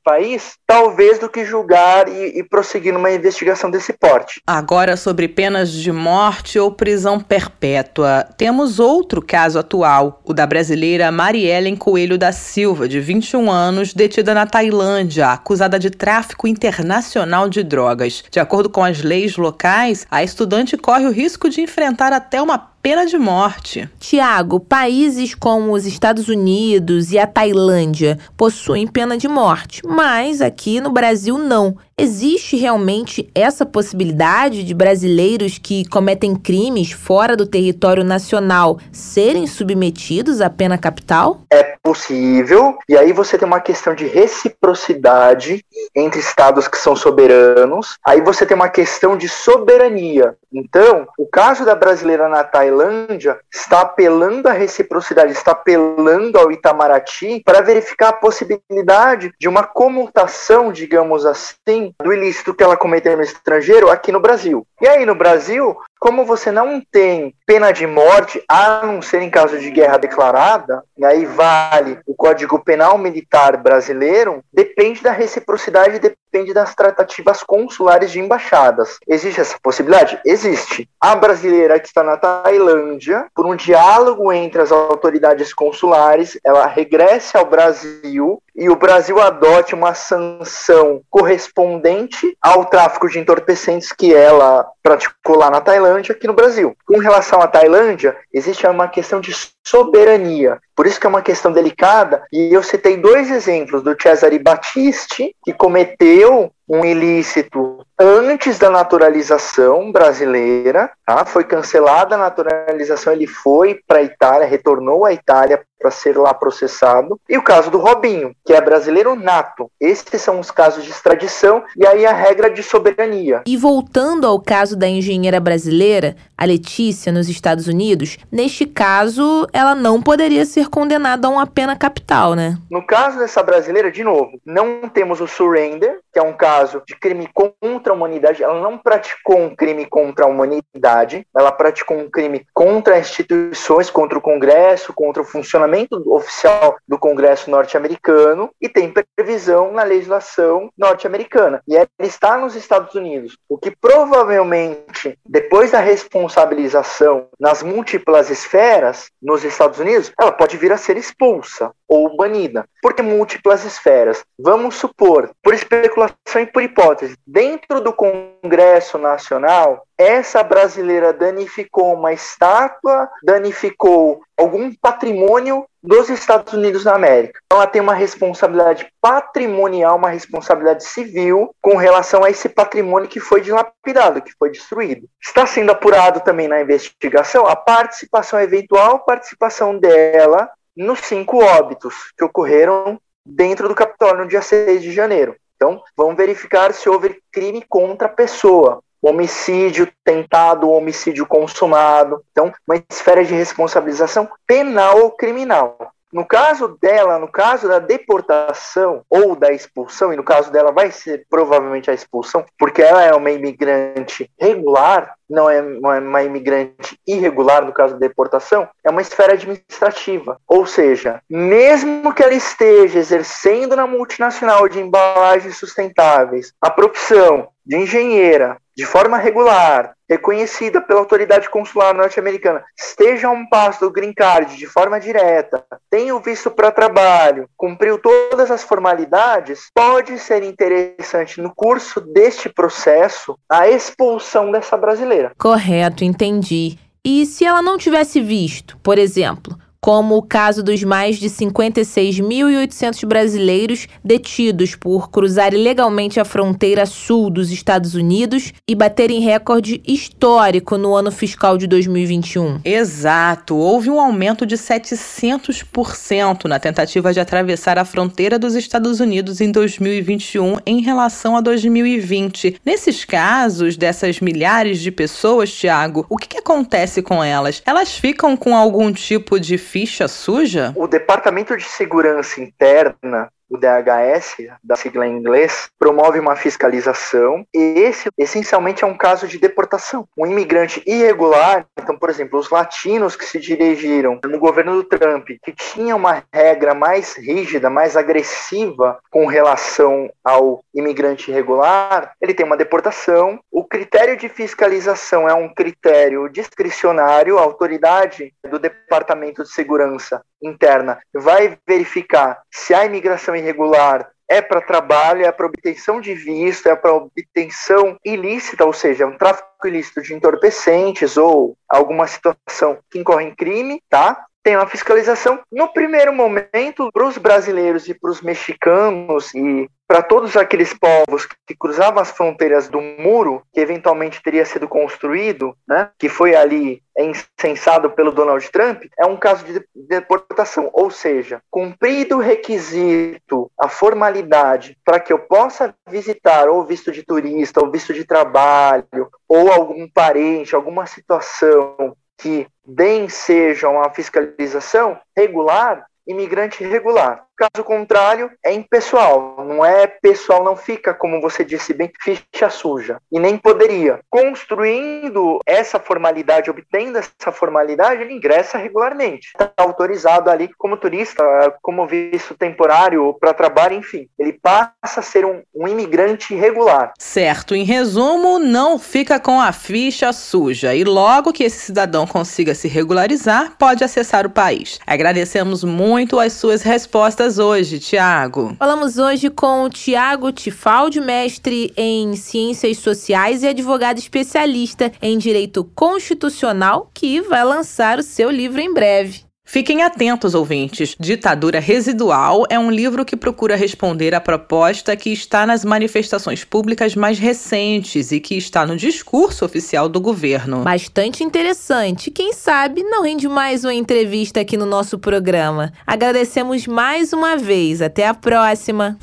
país, talvez do que julgar e, e, prosseguir numa investigação desse porte. Agora, sobre penas de morte ou prisão perpétua, temos outro caso atual, o da brasileira Mariellen Coelho da Silva, de 21 anos, detida na Tailândia, acusada de tráfico internacional de drogas. De acordo com as leis locais, a estudante corre o risco de enfrentar até uma pena de morte. Tiago, países como os Estados Unidos e a Tailândia possuem pena de morte, mas aqui no Brasil não. Existe realmente essa possibilidade de brasileiros que cometem crimes fora do território nacional serem submetidos à pena capital? É possível, e aí você tem uma questão de reciprocidade entre estados que são soberanos, aí você tem uma questão de soberania. Então, o caso da brasileira na Tailândia está apelando à reciprocidade, está apelando ao Itamaraty para verificar a possibilidade de uma comutação, digamos assim, do ilícito que ela cometeu no estrangeiro aqui no Brasil. E aí no Brasil, como você não tem pena de morte, a não ser em caso de guerra declarada, e aí vale o Código Penal Militar brasileiro, depende da reciprocidade, depende das tratativas consulares de embaixadas. Existe essa possibilidade? Existe. A brasileira que está na Tailândia, por um diálogo entre as autoridades consulares, ela regresse ao Brasil e o Brasil adote uma sanção correspondente ao tráfico de entorpecentes que ela praticou lá na Tailândia aqui no Brasil. Com relação à Tailândia, existe uma questão de soberania. Por isso que é uma questão delicada. E eu citei dois exemplos do Cesare Battisti, que cometeu um ilícito antes da naturalização brasileira, tá? foi cancelada a naturalização, ele foi para a Itália, retornou à Itália para ser lá processado. E o caso do Robinho, que é brasileiro nato. Esses são os casos de extradição e aí a regra de soberania. E voltando ao caso da engenheira brasileira, a Letícia, nos Estados Unidos, neste caso, ela não poderia ser condenada a uma pena capital, né? No caso dessa brasileira, de novo, não temos o surrender, que é um caso de crime contra a humanidade. Ela não praticou um crime contra a humanidade, ela praticou um crime contra instituições, contra o Congresso, contra o funcionamento oficial do Congresso norte-americano e tem previsão na legislação norte-americana. E ela está nos Estados Unidos, o que provavelmente, depois da responsabilização nas múltiplas esferas nos Estados Unidos, ela pode vir a ser expulsa ou banida. Por que múltiplas esferas? Vamos supor, por especulação e por hipótese, dentro do Congresso Nacional, essa brasileira danificou uma estátua, danificou algum patrimônio dos Estados Unidos da América. Então ela tem uma responsabilidade patrimonial, uma responsabilidade civil com relação a esse patrimônio que foi dilapidado, que foi destruído. Está sendo apurado também na investigação a participação, eventual participação dela nos cinco óbitos que ocorreram dentro do Capitólio no dia 6 de janeiro. Então, vamos verificar se houve crime contra a pessoa, homicídio tentado, homicídio consumado. Então, uma esfera de responsabilização penal ou criminal. No caso dela, no caso da deportação ou da expulsão, e no caso dela vai ser provavelmente a expulsão, porque ela é uma imigrante regular, não é uma imigrante irregular no caso da deportação, é uma esfera administrativa. Ou seja, mesmo que ela esteja exercendo na multinacional de embalagens sustentáveis a profissão de engenheira de forma regular, reconhecida pela autoridade consular norte-americana, esteja a um passo do green card de forma direta, tenha o visto para trabalho, cumpriu todas as formalidades, pode ser interessante no curso deste processo a expulsão dessa brasileira. Correto, entendi. E se ela não tivesse visto, por exemplo, como o caso dos mais de 56.800 brasileiros detidos por cruzar ilegalmente a fronteira sul dos Estados Unidos e baterem recorde histórico no ano fiscal de 2021. Exato, houve um aumento de 700% na tentativa de atravessar a fronteira dos Estados Unidos em 2021 em relação a 2020. Nesses casos dessas milhares de pessoas, Tiago, o que, que acontece com elas? Elas ficam com algum tipo de ficha suja? O Departamento de Segurança Interna o DHS, da sigla em inglês, promove uma fiscalização e esse essencialmente é um caso de deportação. Um imigrante irregular, então, por exemplo, os latinos que se dirigiram no governo do Trump, que tinha uma regra mais rígida, mais agressiva com relação ao imigrante irregular, ele tem uma deportação. O critério de fiscalização é um critério discricionário, a autoridade do Departamento de Segurança Interna vai verificar se a imigração irregular é para trabalho, é para obtenção de visto, é para obtenção ilícita, ou seja, um tráfico ilícito de entorpecentes ou alguma situação que incorre em crime, tá? Tem uma fiscalização. No primeiro momento, para os brasileiros e para os mexicanos e para todos aqueles povos que cruzavam as fronteiras do muro, que eventualmente teria sido construído, né, que foi ali incensado pelo Donald Trump, é um caso de deportação. Ou seja, cumprido o requisito, a formalidade para que eu possa visitar ou visto de turista, ou visto de trabalho, ou algum parente, alguma situação que bem seja uma fiscalização regular, imigrante regular. Caso contrário, é impessoal. Não é pessoal, não fica, como você disse bem, ficha suja. E nem poderia. Construindo essa formalidade, obtendo essa formalidade, ele ingressa regularmente. Está autorizado ali como turista, como visto temporário para trabalho, enfim. Ele passa a ser um, um imigrante regular. Certo. Em resumo, não fica com a ficha suja. E logo que esse cidadão consiga se regularizar, pode acessar o país. Agradecemos muito as suas respostas hoje, Tiago? Falamos hoje com o Tiago Tifaldi, mestre em Ciências Sociais e advogado especialista em Direito Constitucional, que vai lançar o seu livro em breve. Fiquem atentos, ouvintes. Ditadura Residual é um livro que procura responder à proposta que está nas manifestações públicas mais recentes e que está no discurso oficial do governo. Bastante interessante. Quem sabe não rende mais uma entrevista aqui no nosso programa. Agradecemos mais uma vez. Até a próxima.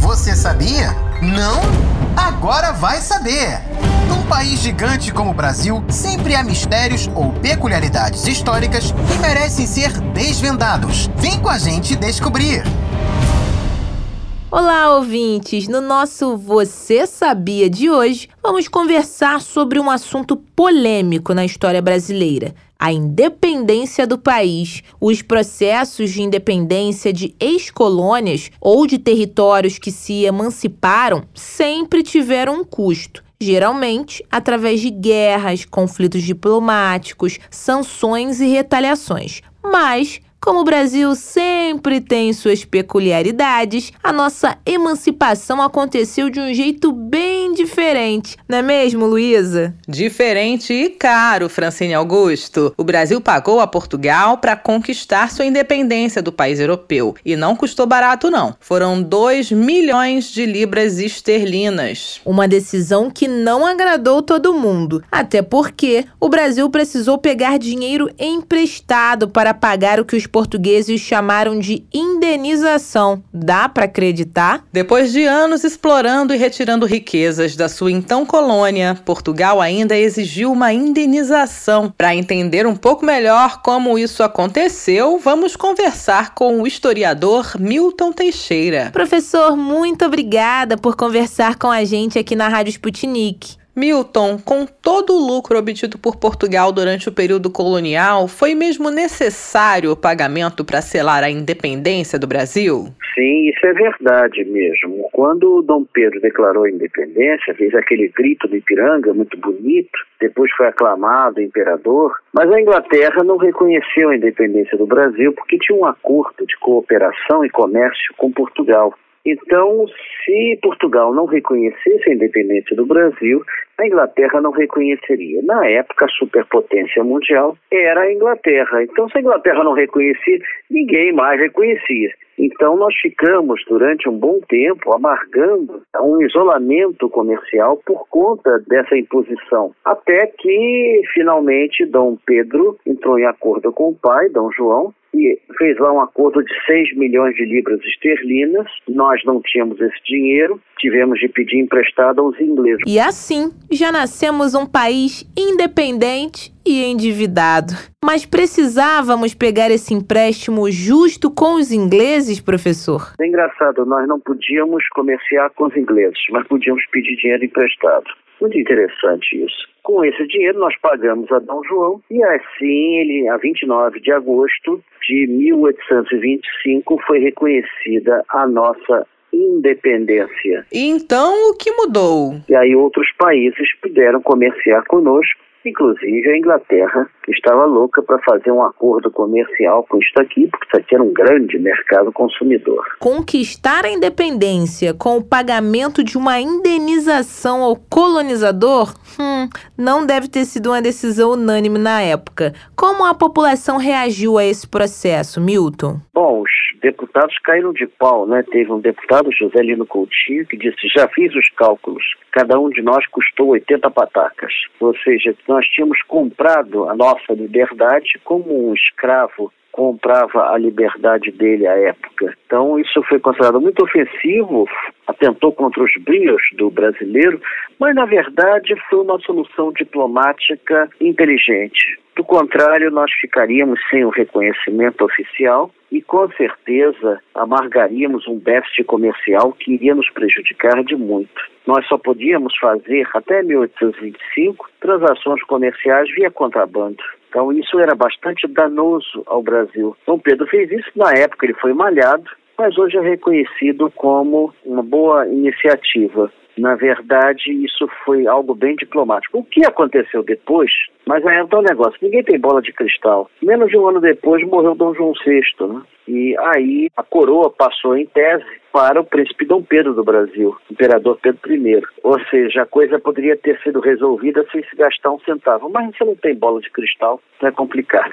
Você sabia? Não? Agora vai saber! País gigante como o Brasil, sempre há mistérios ou peculiaridades históricas que merecem ser desvendados. Vem com a gente descobrir! Olá, ouvintes! No nosso Você Sabia de hoje, vamos conversar sobre um assunto polêmico na história brasileira: a independência do país. Os processos de independência de ex-colônias ou de territórios que se emanciparam sempre tiveram um custo geralmente através de guerras, conflitos diplomáticos, sanções e retaliações. Mas como o Brasil sempre tem suas peculiaridades, a nossa emancipação aconteceu de um jeito bem diferente, não é mesmo, Luísa? Diferente e caro, Francine Augusto. O Brasil pagou a Portugal para conquistar sua independência do país europeu. E não custou barato, não. Foram 2 milhões de libras esterlinas. Uma decisão que não agradou todo mundo. Até porque o Brasil precisou pegar dinheiro emprestado para pagar o que os portugueses chamaram de indenização. Dá para acreditar? Depois de anos explorando e retirando riquezas da sua então colônia, Portugal ainda exigiu uma indenização. Para entender um pouco melhor como isso aconteceu, vamos conversar com o historiador Milton Teixeira. Professor, muito obrigada por conversar com a gente aqui na Rádio Sputnik. Milton, com todo o lucro obtido por Portugal durante o período colonial, foi mesmo necessário o pagamento para selar a independência do Brasil? Sim, isso é verdade mesmo. Quando Dom Pedro declarou a independência, fez aquele grito do Ipiranga muito bonito, depois foi aclamado imperador, mas a Inglaterra não reconheceu a independência do Brasil porque tinha um acordo de cooperação e comércio com Portugal. Então, se Portugal não reconhecesse a independência do Brasil, a Inglaterra não reconheceria. Na época, a superpotência mundial era a Inglaterra. Então, se a Inglaterra não reconhecia, ninguém mais reconhecia. Então, nós ficamos durante um bom tempo amargando um isolamento comercial por conta dessa imposição. Até que, finalmente, Dom Pedro entrou em acordo com o pai, Dom João, e fez lá um acordo de 6 milhões de libras esterlinas. Nós não tínhamos esse dinheiro, tivemos de pedir emprestado aos ingleses. E assim, já nascemos um país independente e endividado. Mas precisávamos pegar esse empréstimo justo com os ingleses, professor? É engraçado, nós não podíamos comerciar com os ingleses, mas podíamos pedir dinheiro emprestado. Muito interessante isso. Com esse dinheiro, nós pagamos a Dom João e assim, ele, a 29 de agosto de 1825, foi reconhecida a nossa independência. E então o que mudou? E aí outros países puderam comerciar conosco Inclusive a Inglaterra estava louca para fazer um acordo comercial com isso aqui, porque isso aqui era um grande mercado consumidor. Conquistar a independência com o pagamento de uma indenização ao colonizador? Hum, não deve ter sido uma decisão unânime na época. Como a população reagiu a esse processo, Milton? Bom, os deputados caíram de pau, né? Teve um deputado, José Lino Coutinho, que disse: já fiz os cálculos, cada um de nós custou 80 patacas. Ou seja, nós tínhamos comprado a nossa liberdade como um escravo comprava a liberdade dele à época. Então isso foi considerado muito ofensivo, atentou contra os brios do brasileiro, mas na verdade foi uma solução diplomática inteligente. Do contrário, nós ficaríamos sem o reconhecimento oficial e com certeza amargaríamos um déficit comercial que iria nos prejudicar de muito. Nós só podíamos fazer até 1825 transações comerciais via contrabando. Então isso era bastante danoso ao Brasil. Dom Pedro fez isso na época, ele foi malhado, mas hoje é reconhecido como uma boa iniciativa. Na verdade, isso foi algo bem diplomático. O que aconteceu depois? Mas é um negócio, ninguém tem bola de cristal. Menos de um ano depois morreu Dom João VI, né? E aí a coroa passou em tese para o príncipe Dom Pedro do Brasil, imperador Pedro I. Ou seja, a coisa poderia ter sido resolvida sem se gastar um centavo. Mas você não tem bola de cristal, é complicado.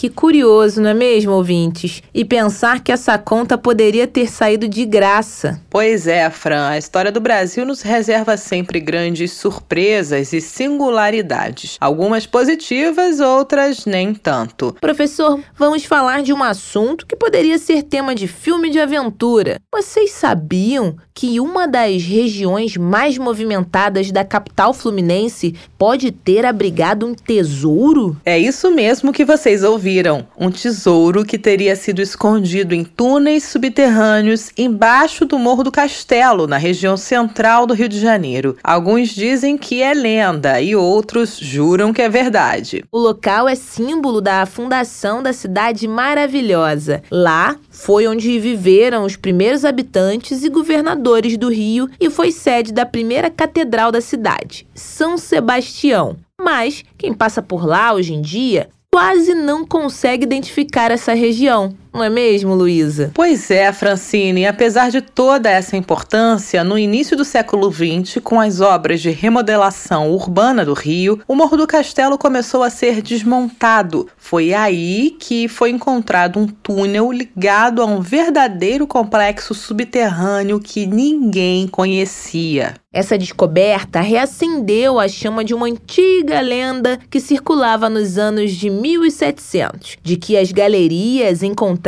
Que curioso, não é mesmo, ouvintes? E pensar que essa conta poderia ter saído de graça. Pois é, Fran, a história do Brasil nos reserva sempre grandes surpresas e singularidades. Algumas positivas, outras nem tanto. Professor, vamos falar de um assunto que poderia ser tema de filme de aventura. Vocês sabiam que uma das regiões mais movimentadas da capital fluminense pode ter abrigado um tesouro? É isso mesmo que vocês ouviram. Um tesouro que teria sido escondido em túneis subterrâneos embaixo do Morro do Castelo, na região central do Rio de Janeiro. Alguns dizem que é lenda e outros juram que é verdade. O local é símbolo da fundação da cidade maravilhosa. Lá foi onde viveram os primeiros habitantes e governadores do Rio e foi sede da primeira catedral da cidade, São Sebastião. Mas quem passa por lá hoje em dia quase não consegue identificar essa região. Não é mesmo, Luísa? Pois é, Francine. Apesar de toda essa importância, no início do século XX, com as obras de remodelação urbana do Rio, o Morro do Castelo começou a ser desmontado. Foi aí que foi encontrado um túnel ligado a um verdadeiro complexo subterrâneo que ninguém conhecia. Essa descoberta reacendeu a chama de uma antiga lenda que circulava nos anos de 1700, de que as galerias encontradas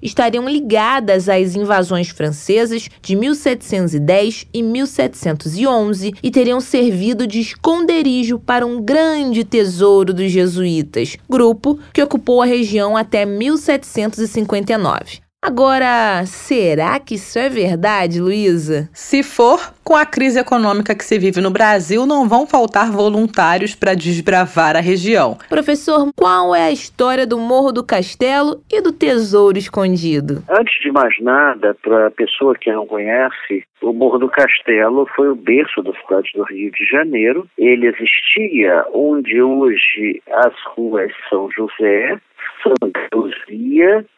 estariam ligadas às invasões francesas de 1710 e 1711 e teriam servido de esconderijo para um grande tesouro dos jesuítas, grupo que ocupou a região até 1759. Agora, será que isso é verdade, Luísa? Se for, com a crise econômica que se vive no Brasil, não vão faltar voluntários para desbravar a região. Professor, qual é a história do Morro do Castelo e do Tesouro Escondido? Antes de mais nada, para a pessoa que não conhece, o Morro do Castelo foi o berço da cidade do Rio de Janeiro. Ele existia onde hoje as ruas São José, Santa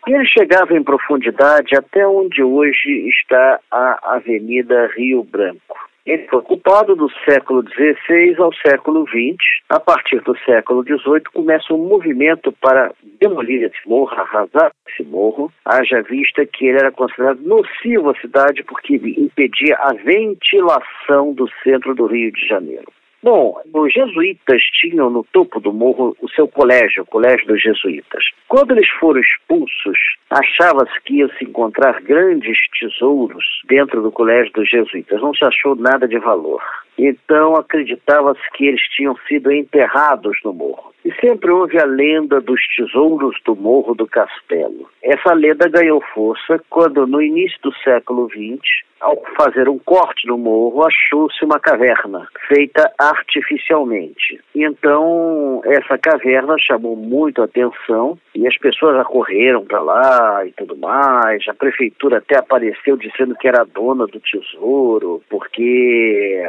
ele chegava em profundidade até onde hoje está a Avenida Rio Branco. Ele foi ocupado do século XVI ao século XX. A partir do século XVIII começa um movimento para demolir esse morro, arrasar esse morro, haja vista que ele era considerado nocivo à cidade porque impedia a ventilação do centro do Rio de Janeiro. Bom, os jesuítas tinham no topo do morro o seu colégio, o Colégio dos Jesuítas. Quando eles foram expulsos, achava-se que ia se encontrar grandes tesouros dentro do Colégio dos Jesuítas. Não se achou nada de valor. Então acreditava-se que eles tinham sido enterrados no morro. E sempre houve a lenda dos tesouros do Morro do Castelo. Essa lenda ganhou força quando, no início do século XX, ao fazer um corte no morro, achou-se uma caverna feita artificialmente. Então, essa caverna chamou muito a atenção e as pessoas acorreram para lá e tudo mais. A prefeitura até apareceu dizendo que era dona do tesouro, porque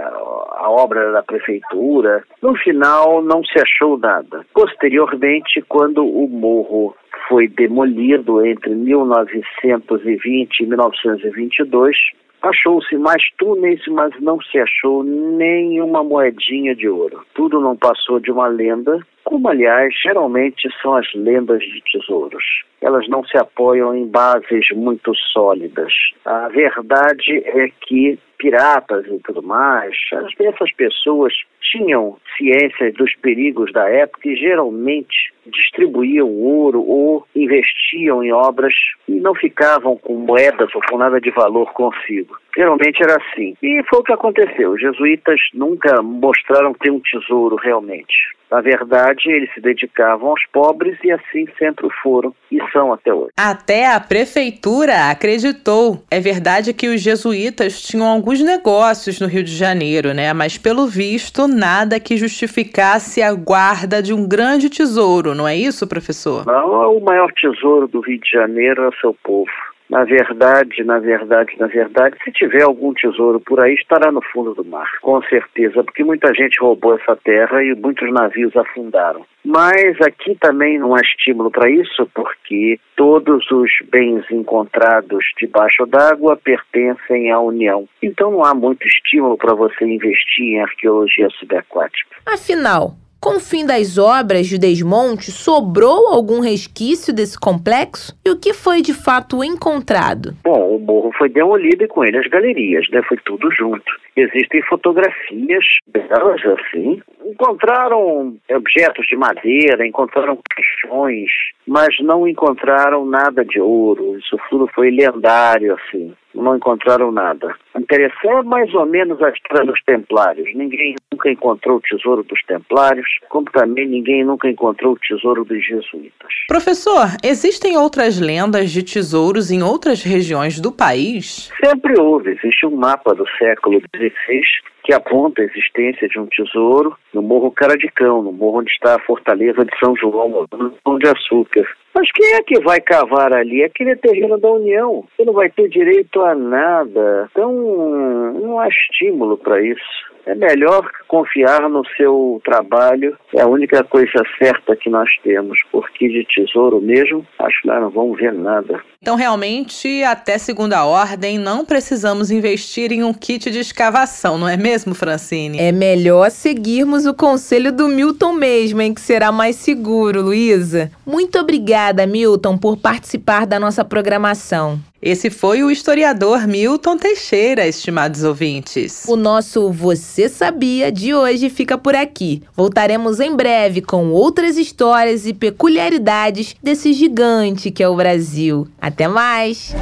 a obra era da prefeitura. No final, não se achou nada. Posteriormente, quando o morro foi demolido entre 1920 e 1922, Achou-se mais túneis, mas não se achou nenhuma moedinha de ouro. Tudo não passou de uma lenda, como aliás geralmente são as lendas de tesouros. Elas não se apoiam em bases muito sólidas. A verdade é que piratas e tudo mais, essas pessoas tinham ciência dos perigos da época e geralmente distribuíam ouro ou investiam em obras e não ficavam com moedas ou com nada de valor consigo. Geralmente era assim. E foi o que aconteceu. Os jesuítas nunca mostraram ter um tesouro realmente. Na verdade, eles se dedicavam aos pobres e assim sempre foram e são até hoje. Até a prefeitura acreditou. É verdade que os jesuítas tinham alguns negócios no Rio de Janeiro, né? Mas pelo visto, nada que justificasse a guarda de um grande tesouro, não é isso, professor? Não, o maior tesouro do Rio de Janeiro é o seu povo. Na verdade, na verdade, na verdade, se tiver algum tesouro por aí, estará no fundo do mar, com certeza, porque muita gente roubou essa terra e muitos navios afundaram. Mas aqui também não há estímulo para isso, porque todos os bens encontrados debaixo d'água pertencem à União. Então não há muito estímulo para você investir em arqueologia subaquática. Afinal, com o fim das obras de desmonte, sobrou algum resquício desse complexo? E o que foi de fato encontrado? Bom, o morro foi demolido e com ele as galerias, né? Foi tudo junto. Existem fotografias belas assim. Encontraram objetos de madeira, encontraram caixões, mas não encontraram nada de ouro. Isso tudo foi lendário assim não encontraram nada. Interessante é mais ou menos a história dos templários. Ninguém nunca encontrou o tesouro dos templários, como também ninguém nunca encontrou o tesouro dos jesuítas. Professor, existem outras lendas de tesouros em outras regiões do país? Sempre houve. Existe um mapa do século XVI que aponta a existência de um tesouro no Morro Caradicão, no morro onde está a fortaleza de São João, no Pão de Açúcar. Mas quem é que vai cavar ali? Aquele terreno da União. Você não vai ter direito a nada. Então, não há estímulo para isso é melhor confiar no seu trabalho. É a única coisa certa que nós temos, porque de tesouro mesmo, acho que nós não vamos ver nada. Então, realmente, até segunda ordem, não precisamos investir em um kit de escavação, não é mesmo, Francine? É melhor seguirmos o conselho do Milton mesmo, em que será mais seguro, Luísa. Muito obrigada, Milton, por participar da nossa programação. Esse foi o historiador Milton Teixeira, estimados ouvintes. O nosso Você Sabia de hoje fica por aqui. Voltaremos em breve com outras histórias e peculiaridades desse gigante que é o Brasil. Até mais!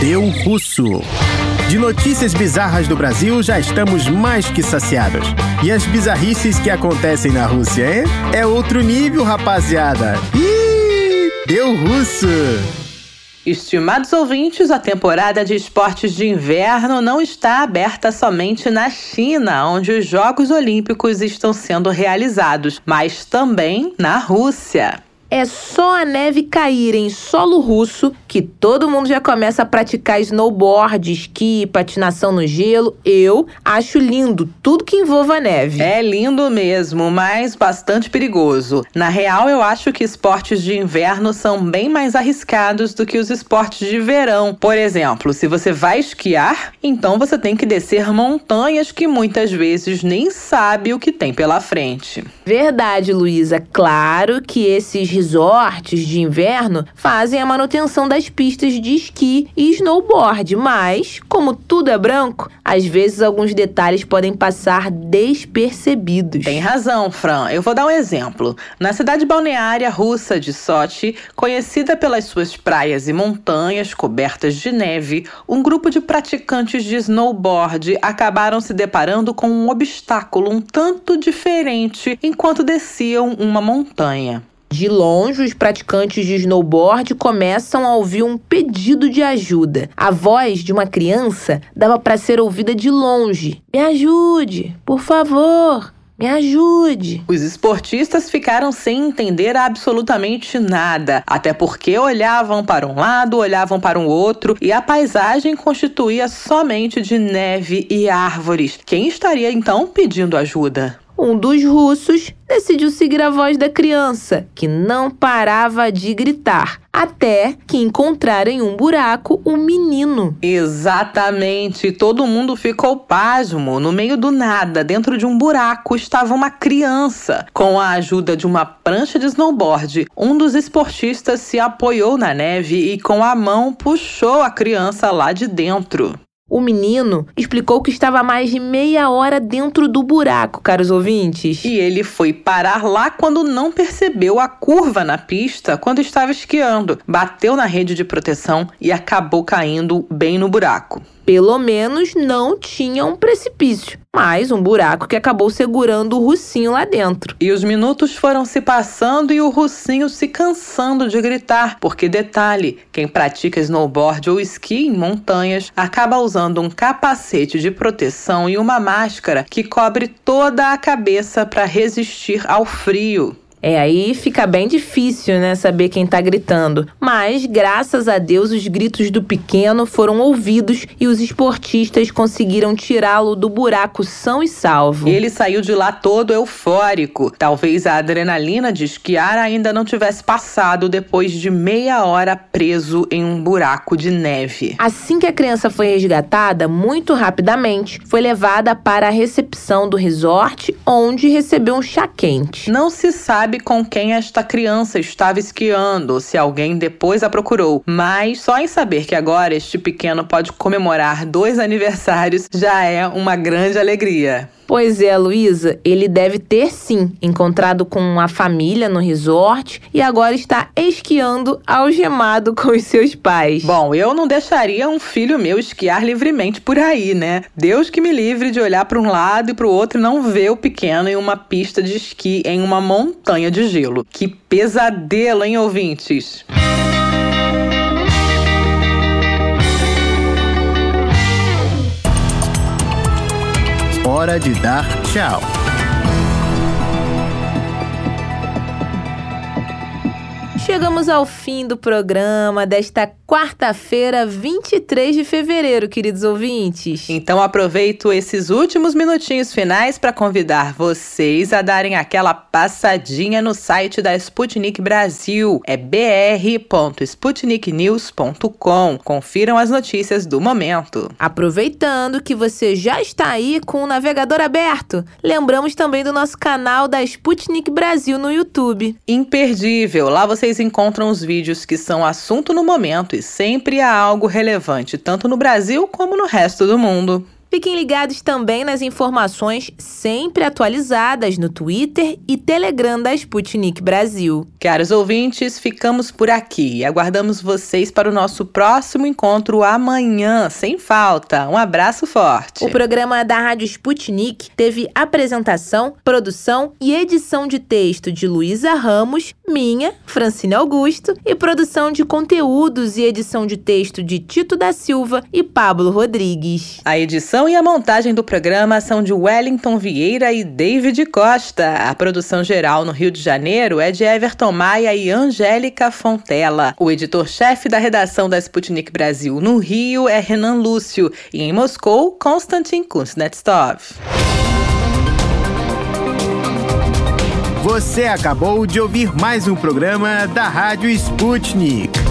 Deu Russo. De notícias bizarras do Brasil já estamos mais que saciados. E as bizarrices que acontecem na Rússia, hein? É outro nível, rapaziada. Ih, deu russo! Estimados ouvintes, a temporada de esportes de inverno não está aberta somente na China, onde os Jogos Olímpicos estão sendo realizados, mas também na Rússia. É só a neve cair em solo russo que todo mundo já começa a praticar snowboard, esqui, patinação no gelo. Eu acho lindo tudo que envolva neve. É lindo mesmo, mas bastante perigoso. Na real, eu acho que esportes de inverno são bem mais arriscados do que os esportes de verão. Por exemplo, se você vai esquiar, então você tem que descer montanhas que muitas vezes nem sabe o que tem pela frente. Verdade, Luísa. Claro que esses resorts de inverno fazem a manutenção das pistas de esqui e snowboard, mas, como tudo é branco, às vezes alguns detalhes podem passar despercebidos. Tem razão, Fran. Eu vou dar um exemplo. Na cidade balneária russa de Sochi, conhecida pelas suas praias e montanhas cobertas de neve, um grupo de praticantes de snowboard acabaram se deparando com um obstáculo um tanto diferente enquanto desciam uma montanha. De longe, os praticantes de snowboard começam a ouvir um pedido de ajuda. A voz de uma criança dava para ser ouvida de longe. Me ajude, por favor. Me ajude! Os esportistas ficaram sem entender absolutamente nada, até porque olhavam para um lado, olhavam para o outro e a paisagem constituía somente de neve e árvores. Quem estaria então pedindo ajuda? Um dos russos decidiu seguir a voz da criança, que não parava de gritar, até que encontraram em um buraco um menino. Exatamente, todo mundo ficou pasmo. No meio do nada, dentro de um buraco, estava uma criança. Com a ajuda de uma prancha de snowboard, um dos esportistas se apoiou na neve e com a mão puxou a criança lá de dentro. O menino explicou que estava mais de meia hora dentro do buraco, caros ouvintes. E ele foi parar lá quando não percebeu a curva na pista quando estava esquiando. Bateu na rede de proteção e acabou caindo bem no buraco. Pelo menos não tinha um precipício, mas um buraco que acabou segurando o Russinho lá dentro. E os minutos foram se passando e o Russinho se cansando de gritar, porque detalhe, quem pratica snowboard ou esqui em montanhas acaba usando um capacete de proteção e uma máscara que cobre toda a cabeça para resistir ao frio. É, aí fica bem difícil, né, saber quem tá gritando. Mas, graças a Deus, os gritos do pequeno foram ouvidos e os esportistas conseguiram tirá-lo do buraco são e salvo. Ele saiu de lá todo eufórico. Talvez a adrenalina de esquiar ainda não tivesse passado depois de meia hora preso em um buraco de neve. Assim que a criança foi resgatada, muito rapidamente foi levada para a recepção do resort, onde recebeu um chá quente. Não se sabe sabe com quem esta criança estava esquiando, se alguém depois a procurou, mas só em saber que agora este pequeno pode comemorar dois aniversários já é uma grande alegria. Pois é, Luísa, ele deve ter sim encontrado com a família no resort e agora está esquiando algemado com os seus pais. Bom, eu não deixaria um filho meu esquiar livremente por aí, né? Deus que me livre de olhar para um lado e para o outro e não ver o pequeno em uma pista de esqui em uma montanha de gelo. Que pesadelo, hein, ouvintes? Hora de dar tchau. Chegamos ao fim do programa desta quarta-feira, 23 de fevereiro, queridos ouvintes. Então aproveito esses últimos minutinhos finais para convidar vocês a darem aquela passadinha no site da Sputnik Brasil. É br.sputniknews.com. Confiram as notícias do momento. Aproveitando que você já está aí com o navegador aberto, lembramos também do nosso canal da Sputnik Brasil no YouTube. Imperdível. Lá vocês vocês encontram os vídeos que são assunto no momento e sempre há algo relevante, tanto no Brasil como no resto do mundo. Fiquem ligados também nas informações sempre atualizadas no Twitter e Telegram da Sputnik Brasil. Caros ouvintes, ficamos por aqui aguardamos vocês para o nosso próximo encontro amanhã, sem falta. Um abraço forte. O programa da Rádio Sputnik teve apresentação, produção e edição de texto de Luísa Ramos, minha, Francine Augusto, e produção de conteúdos e edição de texto de Tito da Silva e Pablo Rodrigues. A edição e a montagem do programa são de Wellington Vieira e David Costa. A produção geral no Rio de Janeiro é de Everton Maia e Angélica Fontela. O editor-chefe da redação da Sputnik Brasil no Rio é Renan Lúcio e em Moscou, Konstantin Kuznetsov. Você acabou de ouvir mais um programa da Rádio Sputnik.